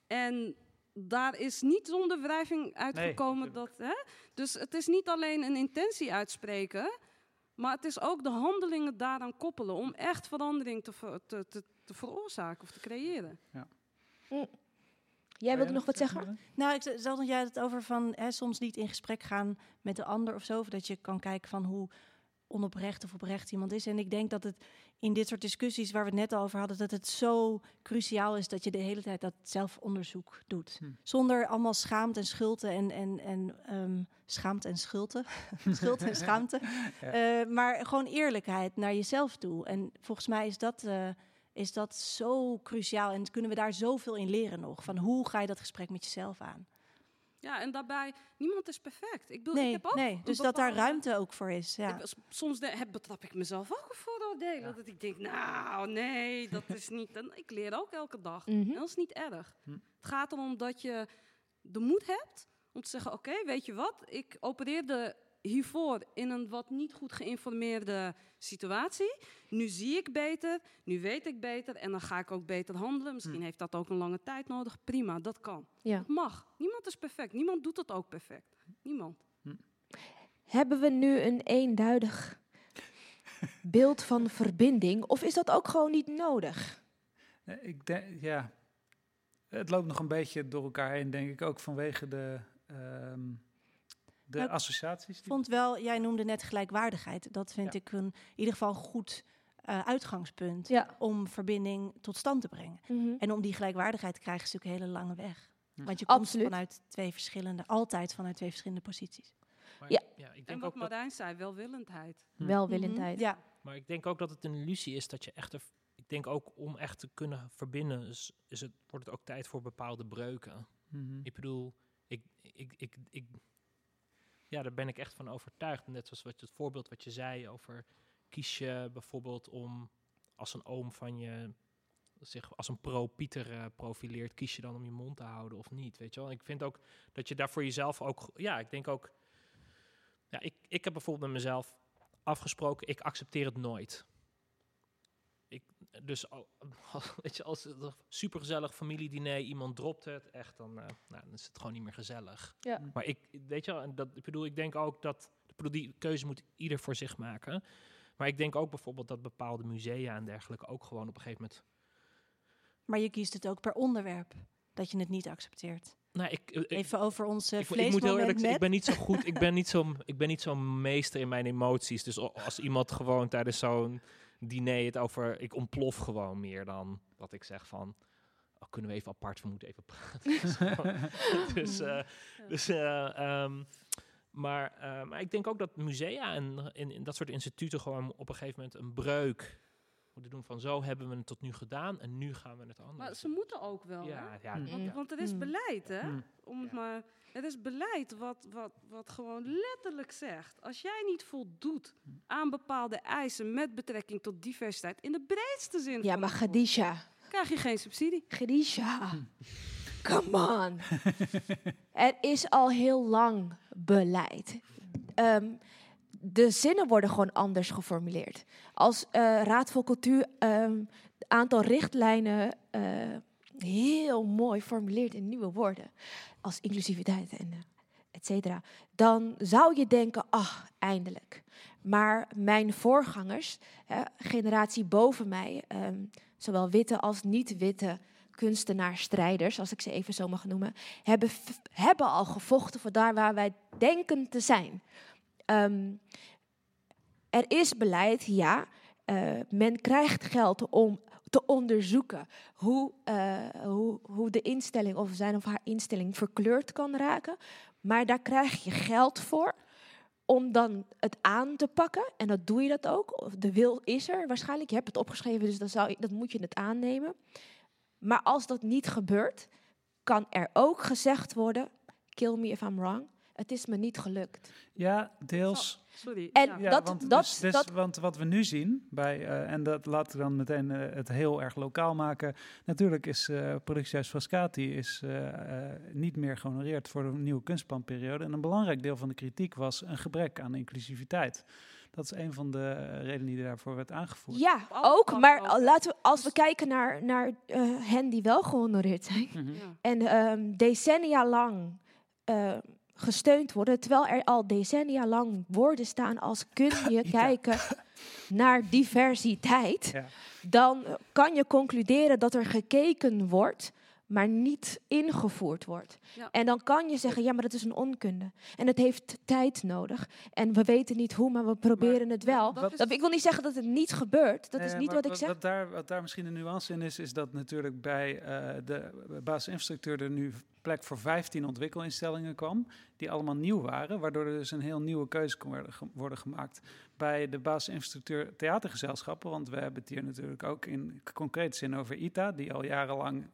En daar is niet zonder wrijving uitgekomen dat. Hè? Dus het is niet alleen een intentie uitspreken. Maar het is ook de handelingen daaraan koppelen om echt verandering te, ver- te, te, te veroorzaken of te creëren. Ja. Jij wilde nog wat zeggen? Nou, ik zat nog jij het over van hè, soms niet in gesprek gaan met de ander of zo. Dat je kan kijken van hoe onoprecht of oprecht iemand is. En ik denk dat het in dit soort discussies waar we het net over hadden, dat het zo cruciaal is dat je de hele tijd dat zelfonderzoek doet. Hm. Zonder allemaal schaamte en schulte en, en, en ehm, schaamte en schulte. Schuld en schaamte. Ja. Eh, maar gewoon eerlijkheid naar jezelf toe. En volgens mij is dat, eh, is dat zo cruciaal. En kunnen we daar zoveel in leren nog. Van hoe ga je dat gesprek met jezelf aan? Ja, en daarbij, niemand is perfect. Ik bedoel, Nee, ik heb ook nee. Dus dat daar ruimte ook voor is. Ja. Ik- soms de- heb, betrap ik mezelf ook op vooroordelen. Dat ik denk, nou nee, dat is niet... En ik leer ook elke dag. Mhm. En dat is niet erg. Hm. Het gaat erom dat je de moed hebt om te zeggen... oké, weet je wat, ik opereerde hiervoor in een wat niet goed geïnformeerde situatie. Nu zie ik beter, nu weet ik beter en dan ga ik ook beter handelen. Misschien Hm. heeft dat ook een lange tijd nodig. Prima, dat kan. Ja. Dat mag. Niemand is perfect. Niemand doet het ook perfect. Niemand. Hebben we nu een eenduidig beeld van verbinding? Of is dat ook gewoon niet nodig? Eh, Ik denk, ja, het loopt nog een beetje door elkaar heen, denk ik, ook vanwege de, ehm, de Nou, associaties. Ik vond wel, jij noemde net gelijkwaardigheid. Dat vind Ja. ik een, in ieder geval een goed eh, uitgangspunt Ja. om verbinding tot stand te brengen. Mhm. En om die gelijkwaardigheid te krijgen is natuurlijk een hele lange weg. Want je komt Absoluut. vanuit twee verschillende, altijd vanuit twee verschillende posities. Maar, Ja. ja, ik En denk wat ook dat, Marijn zei, welwillendheid. Hm. Welwillendheid. Mhm. Ja, maar ik denk ook dat het een illusie is dat je echt... er- ik denk ook om echt te kunnen verbinden, is, is het, wordt het ook tijd voor bepaalde breuken. Mhm. Ik bedoel, ik, ik, ik, ik, ja, daar ben ik echt van overtuigd. Net zoals wat, het voorbeeld wat je zei over kies je bijvoorbeeld om als een oom van je zich als een pro-Pieter eh, profileert, kies je dan om je mond te houden of niet, weet je wel? Ik vind ook dat je daar voor jezelf ook, ja, ik denk ook, ja, ik, ik heb bijvoorbeeld met mezelf afgesproken, ik accepteer het nooit. Dus al, weet je, als het supergezellig familiediner, iemand dropt het, echt, dan, eh, nou, dan is het gewoon niet meer gezellig. Ja. Maar ik, weet je wel, en dat, ik bedoel, ik denk ook dat, die keuze moet ieder voor zich maken. Maar ik denk ook bijvoorbeeld dat bepaalde musea en dergelijke ook gewoon op een gegeven moment maar je kiest het ook per onderwerp. Dat je het niet accepteert. Nou, ik, ik- Even over ons uh, ik, ik moet heel eerlijk zeggen, net. ik ben niet zo goed. Ik ben niet zo, ik ben niet zo meester in mijn emoties. Dus als iemand gewoon tijdens zo'n diner het over, ik ontplof gewoon meer dan dat ik zeg van, oh, kunnen we even apart, we moeten even praten. Dus, eh, dus eh, ehm, maar, eh, maar ik denk ook dat musea en in, in dat soort instituten gewoon op een gegeven moment een breuk moeten doen van zo hebben we het tot nu gedaan en nu gaan we het anders. Maar ze moeten ook wel, Ja, hè? ja, Want, want het is Mm. beleid, hè? Mm. Om het maar, het is beleid wat, wat, wat gewoon letterlijk zegt... als jij niet voldoet aan bepaalde eisen met betrekking tot diversiteit... in de breedste zin Ja, maar het Khadija. krijg je geen subsidie. Khadija. Come on. er is al heel lang beleid. Ehm, de zinnen worden gewoon anders geformuleerd. Als eh, Raad voor Cultuur een aantal richtlijnen eh, heel mooi formuleert in nieuwe woorden, als inclusiviteit en eh, et cetera, dan zou je denken, ach, eindelijk. Maar mijn voorgangers, generatie boven mij, ehm, zowel witte als niet-witte kunstenaars-strijders, als ik ze even zo mag noemen, hebben, hebben al gevochten voor daar waar wij denken te zijn. Ehm, er is beleid, ja. Eh, men krijgt geld om te onderzoeken hoe, eh, hoe, hoe de instelling of zijn of haar instelling verkleurd kan raken. Maar daar krijg je geld voor om dan het aan te pakken. En dat doe je dat ook. De wil is er waarschijnlijk. Je hebt het opgeschreven, dus dan, zou, je- dat moet je het aannemen. Maar als dat niet gebeurt, kan er ook gezegd worden: kill me if I'm wrong. Het is me niet gelukt. Ja, deels. Sorry. En Ja, dat, want, dat, dus, dus, dat, want wat we nu zien, bij, eh, en dat laten we dan meteen eh, het heel erg lokaal maken. Natuurlijk is eh productiehuis Frascati is, niet meer gehonoreerd voor de nieuwe kunstplanperiode. En een belangrijk deel van de kritiek was een gebrek aan inclusiviteit. Dat is een van de redenen die daarvoor werd aangevoerd. Ja, ook. Maar laten we, als we kijken naar, naar eh, hen die wel gehonoreerd zijn. Mhm. En ehm, decennia lang gesteund worden. Terwijl er al decennia lang woorden staan als kun je kijken naar diversiteit. Ja. Dan kan je concluderen dat er gekeken wordt. Maar niet ingevoerd wordt. Ja. En dan kan je zeggen, ja, maar dat is een onkunde. En het heeft tijd nodig. En we weten niet hoe, maar we proberen het wel. dat ik wil niet zeggen dat het niet gebeurt. Dat is Eh, niet maar wat ik zeg. Wat daar, wat daar misschien de nuance in is, is dat natuurlijk bij eh, de basisinfrastructuur er nu plek voor 15 ontwikkelinstellingen kwam, die allemaal nieuw waren, waardoor er dus een heel nieuwe keuze kon worden, ge- worden gemaakt. Bij de basisinfrastructuur theatergezelschappen, want we hebben het hier natuurlijk ook in concrete zin over ITA, die al jarenlang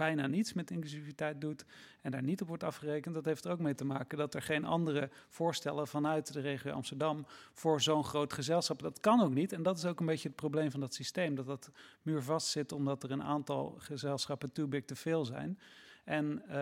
bijna niets met inclusiviteit doet en daar niet op wordt afgerekend. Dat heeft er ook mee te maken dat er geen andere voorstellen vanuit de regio Amsterdam voor zo'n groot gezelschap. Dat kan ook niet. En dat is ook een beetje het probleem van dat systeem. Dat dat muurvast zit omdat er een aantal gezelschappen too big te veel zijn. En, eh,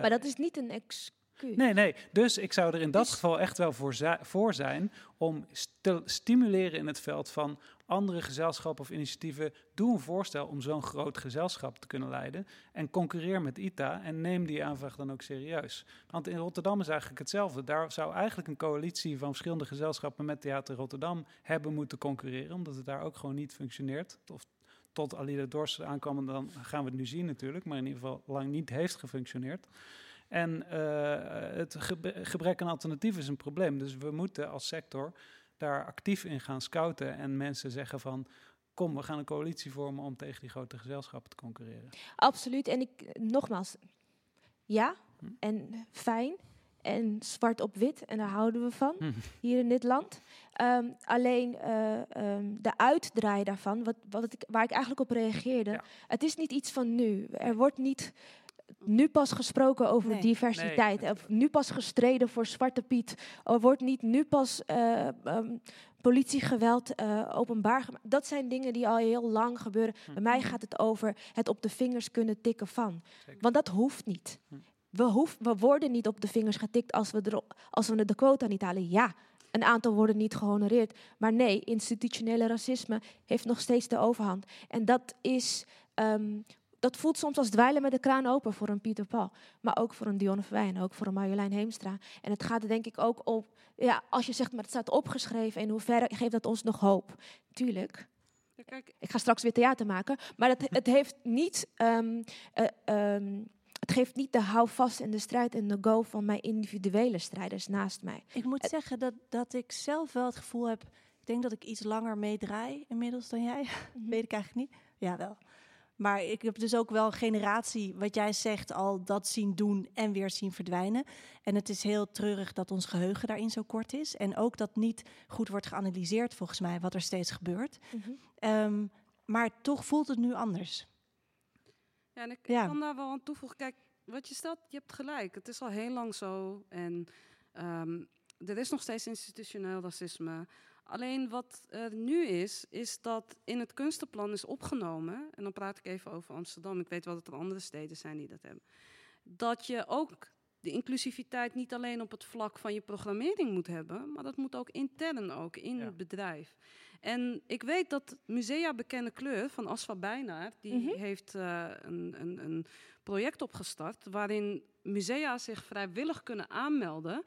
maar dat is niet een excuus. Nee, nee. Dus ik zou er in dat geval echt wel voor, zi- voor zijn om te stimuleren in het veld van andere gezelschappen of initiatieven. Doe een voorstel om zo'n groot gezelschap te kunnen leiden. En concurreer met ITA en neem die aanvraag dan ook serieus. Want in Rotterdam is eigenlijk hetzelfde. Daar zou eigenlijk een coalitie van verschillende gezelschappen met Theater Rotterdam hebben moeten concurreren. Omdat het daar ook gewoon niet functioneert. Of tot Alida Dorst aankwam en dan gaan we het nu zien natuurlijk. Maar in ieder geval lang niet heeft gefunctioneerd. En eh, het gebrek aan alternatief is een probleem. Dus we moeten als sector daar actief in gaan scouten en mensen zeggen van... kom, we gaan een coalitie vormen om tegen die grote gezelschappen te concurreren. Absoluut. En ik, nogmaals, ja, Hm. en fijn. En zwart op wit, en daar houden we van, Hm. hier in dit land. Ehm, alleen eh, ehm, de uitdraai daarvan, wat, wat ik, waar ik eigenlijk op reageerde... het is niet iets van nu. Er wordt niet nu pas gesproken over Nee. diversiteit. of nu pas gestreden voor Zwarte Piet. Er wordt niet nu pas eh, ehm, politiegeweld eh, openbaar gemaakt. Dat zijn dingen die al heel lang gebeuren. Bij mij gaat het over het op de vingers kunnen tikken van. Want dat hoeft niet. We, hoef, we worden niet op de vingers getikt als we, er, als we de quota niet halen. Ja, een aantal worden niet gehonoreerd. Maar nee, institutionele racisme heeft nog steeds de overhand. En dat is... ehm, dat voelt soms als dweilen met de kraan open voor een Pieter Paul. Maar ook voor een Dionne Verwij en ook voor een Marjolein Heemstra. En het gaat er denk ik ook op... Ja, als je zegt, maar het staat opgeschreven... in hoeverre geeft dat ons nog hoop? Tuurlijk. Ik ga straks weer theater maken. Maar het, het heeft niet... ehm, eh, ehm, het geeft niet de houvast en de strijd en de go van mijn individuele strijders naast mij. Ik moet zeggen dat, dat ik zelf wel het gevoel heb... Ik denk dat ik iets langer meedraai inmiddels dan jij. Weet ik eigenlijk niet. Ja, wel. Maar ik heb dus ook wel een generatie, wat jij zegt, al dat zien doen en weer zien verdwijnen. En het is heel treurig dat ons geheugen daarin zo kort is. En ook dat niet goed wordt geanalyseerd, volgens mij, wat er steeds gebeurt. Mhm. Ehm, maar toch voelt het nu anders. Ja, en ik, Ja. ik kan daar wel aan toevoegen. Kijk, wat je stelt, je hebt gelijk. Het is al heel lang zo. En ehm, er is nog steeds institutioneel racisme. Alleen wat er nu is, is dat in het kunstenplan is opgenomen. En dan praat ik even over Amsterdam. Ik weet wel dat er andere steden zijn die dat hebben. Dat je ook de inclusiviteit niet alleen op het vlak van je programmering moet hebben, maar dat moet ook intern ook in het bedrijf. En ik weet dat Musea Bekende Kleur van Asfa Bijnaar, die Mhm. heeft eh, een, een, een project opgestart waarin musea zich vrijwillig kunnen aanmelden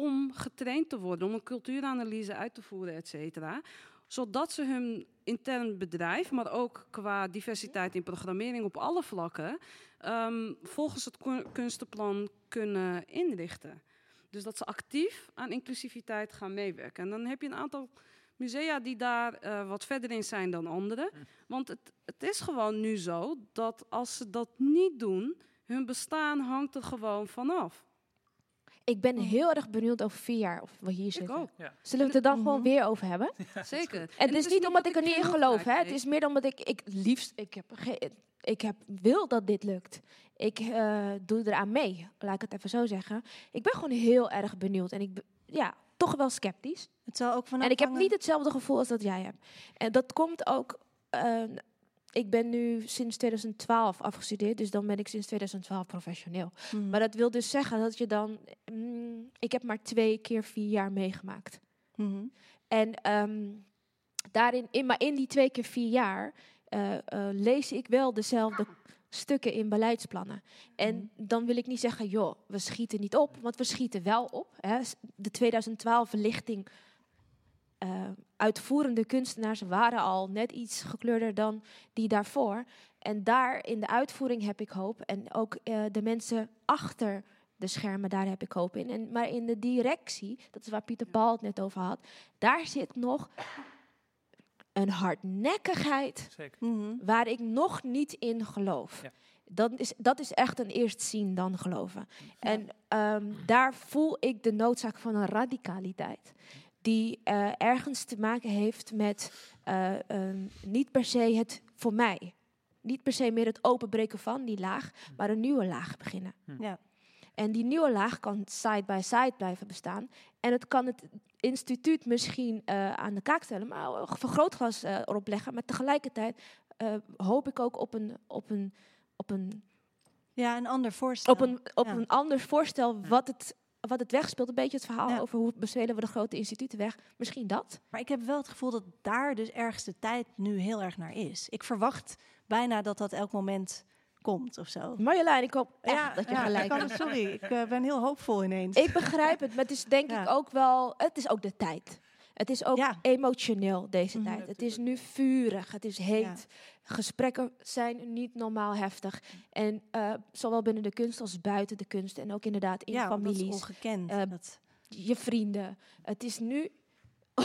om getraind te worden, om een cultuuranalyse uit te voeren, et cetera. Zodat ze hun intern bedrijf, maar ook qua diversiteit in programmering op alle vlakken, ehm, volgens het kun- kunstenplan kunnen inrichten. Dus dat ze actief aan inclusiviteit gaan meewerken. En dan heb je een aantal musea die daar eh, wat verder in zijn dan anderen. Want het, het is gewoon nu zo dat als ze dat niet doen, hun bestaan hangt er gewoon vanaf. Ik ben heel erg benieuwd over vier jaar of we hier zitten. ook. Zullen we het er dan gewoon weer over hebben? Zeker. En het is niet omdat ik er niet in geloof, hè? Het is meer omdat ik, ik liefst, ik heb, ik heb wil dat dit lukt. Ik eh, doe eraan mee, laat ik het even zo zeggen. Ik ben gewoon heel erg benieuwd en ik, ben- ja, toch wel sceptisch. Het zal ook van En ik heb niet hetzelfde gevoel als dat jij hebt. En dat komt ook. eh, ik ben nu sinds 2012 afgestudeerd, dus dan ben ik sinds 2012 professioneel. Mhm. Maar dat wil dus zeggen dat je dan. mm, ik heb maar twee keer vier jaar meegemaakt. Mhm. En ehm, daarin, in, maar in die twee keer vier jaar eh, eh, lees ik wel dezelfde stukken in beleidsplannen. En dan wil ik niet zeggen, joh, we schieten niet op, want we schieten wel op. Hè. De 2012 eh, uitvoerende kunstenaars waren al net iets gekleurder dan die daarvoor. En daar in de uitvoering heb ik hoop. En ook eh, de mensen achter de schermen, daar heb ik hoop in. En, maar in de directie, dat is waar Pieter Paul het net over had, daar zit nog een hardnekkigheid Zeker. Mhm. waar ik nog niet in geloof. Dat, is, dat is echt een eerst zien dan geloven. En ehm, daar voel ik de noodzaak van een radicaliteit. Die eh, ergens te maken heeft met eh, ehm, niet per se het voor mij. Niet per se meer het openbreken van die laag, maar een nieuwe laag beginnen. Ja. En die nieuwe laag kan side by side blijven bestaan. En het kan het instituut misschien eh, aan de kaak stellen, maar een vergrootglas erop leggen. Maar tegelijkertijd eh, hoop ik ook op een, op een, op een, Ja, een ander voorstel. op een, op Ja. een ander voorstel wat het, wat het wegspeelt. Een beetje het verhaal Ja. over hoe bespelen we de grote instituten weg. Misschien dat. Maar ik heb wel het gevoel dat daar dus ergens de tijd nu heel erg naar is. Ik verwacht bijna dat dat elk moment komt of zo. Marjolein, ik hoop echt Ja, dat je ja, gelijk hebt. sorry, ik eh, ben heel hoopvol ineens. Ik begrijp het, maar het is denk ik ook wel... Het is ook de tijd. Het is ook emotioneel deze Mhm. tijd. Het is nu vurig, het is heet. Gesprekken zijn niet normaal heftig. En eh, zowel binnen de kunst als buiten de kunst. En ook inderdaad in Ja, families. ongekend, eh, je vrienden. Het is nu...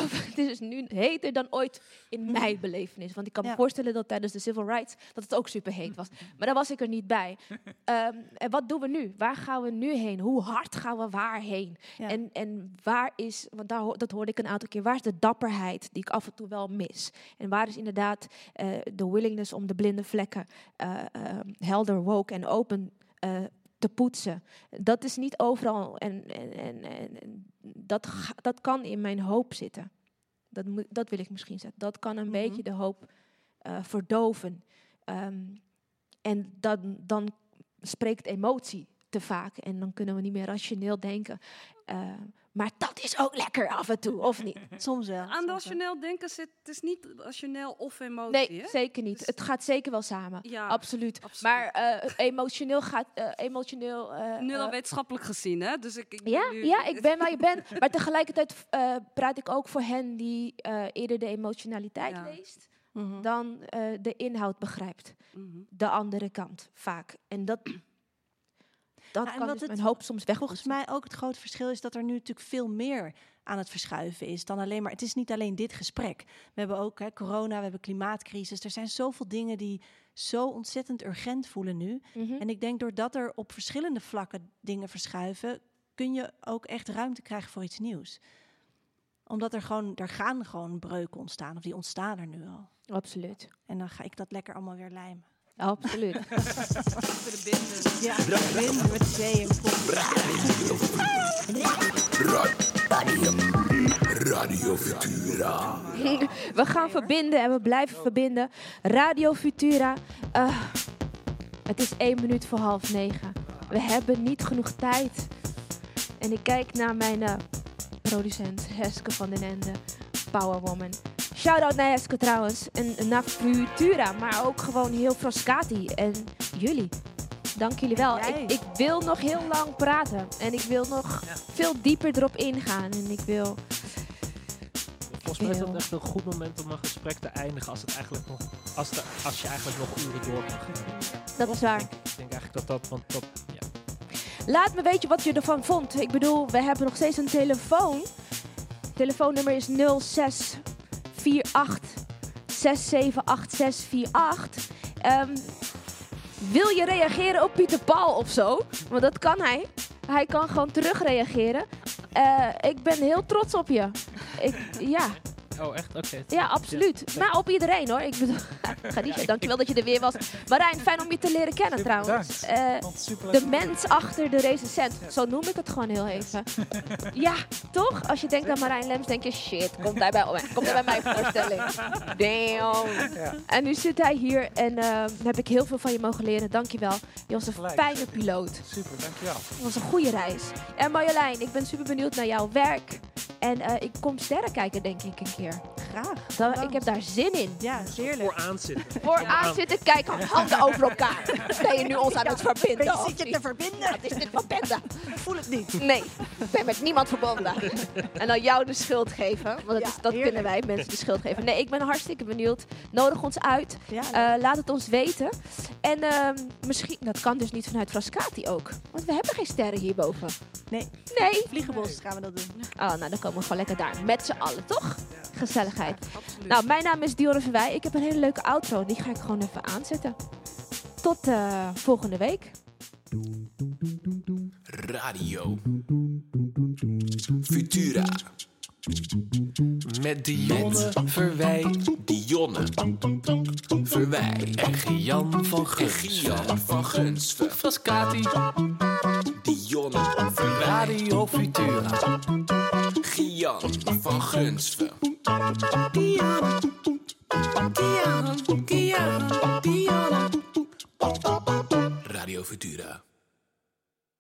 Of het is nu heter dan ooit in mijn belevenis. Want ik kan me Ja. voorstellen dat tijdens de civil rights dat het ook super heet was. Maar daar was ik er niet bij. Ehm, en wat doen we nu? Waar gaan we nu heen? Hoe hard gaan we waarheen? Ja. En, en waar is, want daar, dat hoorde ik een aantal keer, waar is de dapperheid die ik af en toe wel mis? En waar is inderdaad eh, de willingness om de blinde vlekken eh, eh, helder, woke en open eh, te poetsen? Dat is niet overal en, en, en, en, dat, dat kan in mijn hoop zitten. Dat, dat wil ik misschien zeggen. Dat kan een beetje de hoop eh, verdoven. Ehm, en dan, dan spreekt emotie te vaak. En dan kunnen we niet meer rationeel denken. Eh, maar dat is ook lekker af en toe, of niet? Soms wel. Aan rationeel denken zit, het is niet rationeel of emotie. Nee, hè? zeker niet. Het gaat zeker wel samen. Ja, absoluut. Maar eh, emotioneel gaat... eh, emotioneel, eh, Nu dan eh, wetenschappelijk gezien, hè? Dus ik, ik Ja, nu- ja, ik ben waar je bent. Maar tegelijkertijd eh, praat ik ook voor hen die eh, eerder de emotionaliteit leest Mhm. dan eh, de inhoud begrijpt. Mhm. De andere kant, vaak. En dat, dat Ja, kan dus het mijn hoop soms weg. Volgens mij ook het grote verschil is dat er nu natuurlijk veel meer aan het verschuiven is dan alleen maar. Het is niet alleen dit gesprek. We hebben ook hè, corona, we hebben klimaatcrisis. Er zijn zoveel dingen die zo ontzettend urgent voelen nu. Mhm. En ik denk doordat er op verschillende vlakken dingen verschuiven, kun je ook echt ruimte krijgen voor iets nieuws. Omdat er gewoon, er gaan gewoon breuken ontstaan. Of die ontstaan er nu al. Absoluut. En dan ga ik dat lekker allemaal weer lijmen. Absoluut. Ja, binden met zee en Radio, Radio Futura. we gaan verbinden en we blijven verbinden. Radio Futura. eh, het is één minuut voor half negen. We hebben niet genoeg tijd. En ik kijk naar mijn eh, producent Heske van den Ende, Powerwoman. Shout-out naar Heske trouwens. En naar Futura, maar ook gewoon heel Frascati. En jullie. Dank jullie wel. Ik, ik wil nog heel lang praten. En ik wil nog veel dieper erop ingaan. En ik wil... Volgens mij is dat echt een goed moment om een gesprek te eindigen als, het eigenlijk nog, als, de, als je eigenlijk nog uren door kan gaan. Dat is waar. Ik denk eigenlijk dat dat, want dat, ja. Laat me weten wat je ervan vond. Ik bedoel, we hebben nog steeds een telefoon. Telefoonnummer is 0648 678648. Ehm, wil je reageren op Pieter Paul of zo? Want dat kan hij. Hij kan gewoon terugreageren. Eh, ik ben heel trots op je. Ik, ja, Oh, echt? Oké. ja, absoluut. Maar op iedereen hoor. Ik bedoel, Khadija, dankjewel dat je er weer was. Marijn, fijn om je te leren kennen Super trouwens. Eh, super de mens achter de recensent. Zo noem ik het gewoon heel even. ja, toch? Als je denkt aan Marijn Lems, denk je shit, komt hij bij, komt hij bij mijn voorstelling? Damn. Ja. En nu zit hij hier en eh, heb ik heel veel van je mogen leren. Dankjewel. Je was een Gelijk. fijne piloot. Super, dankjewel. Het was een goede reis. En Marjolein, ik ben super benieuwd naar jouw werk. En eh, ik kom sterren kijken, denk ik, een keer. Graag. Dat, ik heb daar zin in. Ja, zeerlijk. Voor aanzitten. Voor aan zitten kijken, handen over elkaar. Ben je nu ons aan het verbinden? Je of zit je te verbinden. Wat is dit verbinden? Ik voel het niet. Nee, ik ben met niemand verbonden. En dan jou de schuld geven. Want dat, Ja, is, dat heerlijk. kunnen wij, mensen de schuld geven. Nee, ik ben hartstikke benieuwd. Nodig ons uit. Ja, Eh, laat het ons weten. En ehm, misschien, dat kan dus niet vanuit Frascati ook. Want we hebben geen sterren hierboven. Nee. Nee. Vliegenbos gaan we dat doen. Oh, nou dan komen we gewoon lekker daar. Met z'n allen, toch? Gezelligheid. Nou, mijn naam is Dionne Verwij. Ik heb een hele leuke outro. Die ga ik gewoon even aanzetten. Tot eh, volgende week. Radio Futura. Met Dionne Verwij. Dionne Verwij. En Gian van Gunsven. Gian van Gunsven. Frascati. Dionne Verwij. Radio Futura. Gian van Gunsven. Dionne. Dionne. Dionne. Dionne. Radio Futura.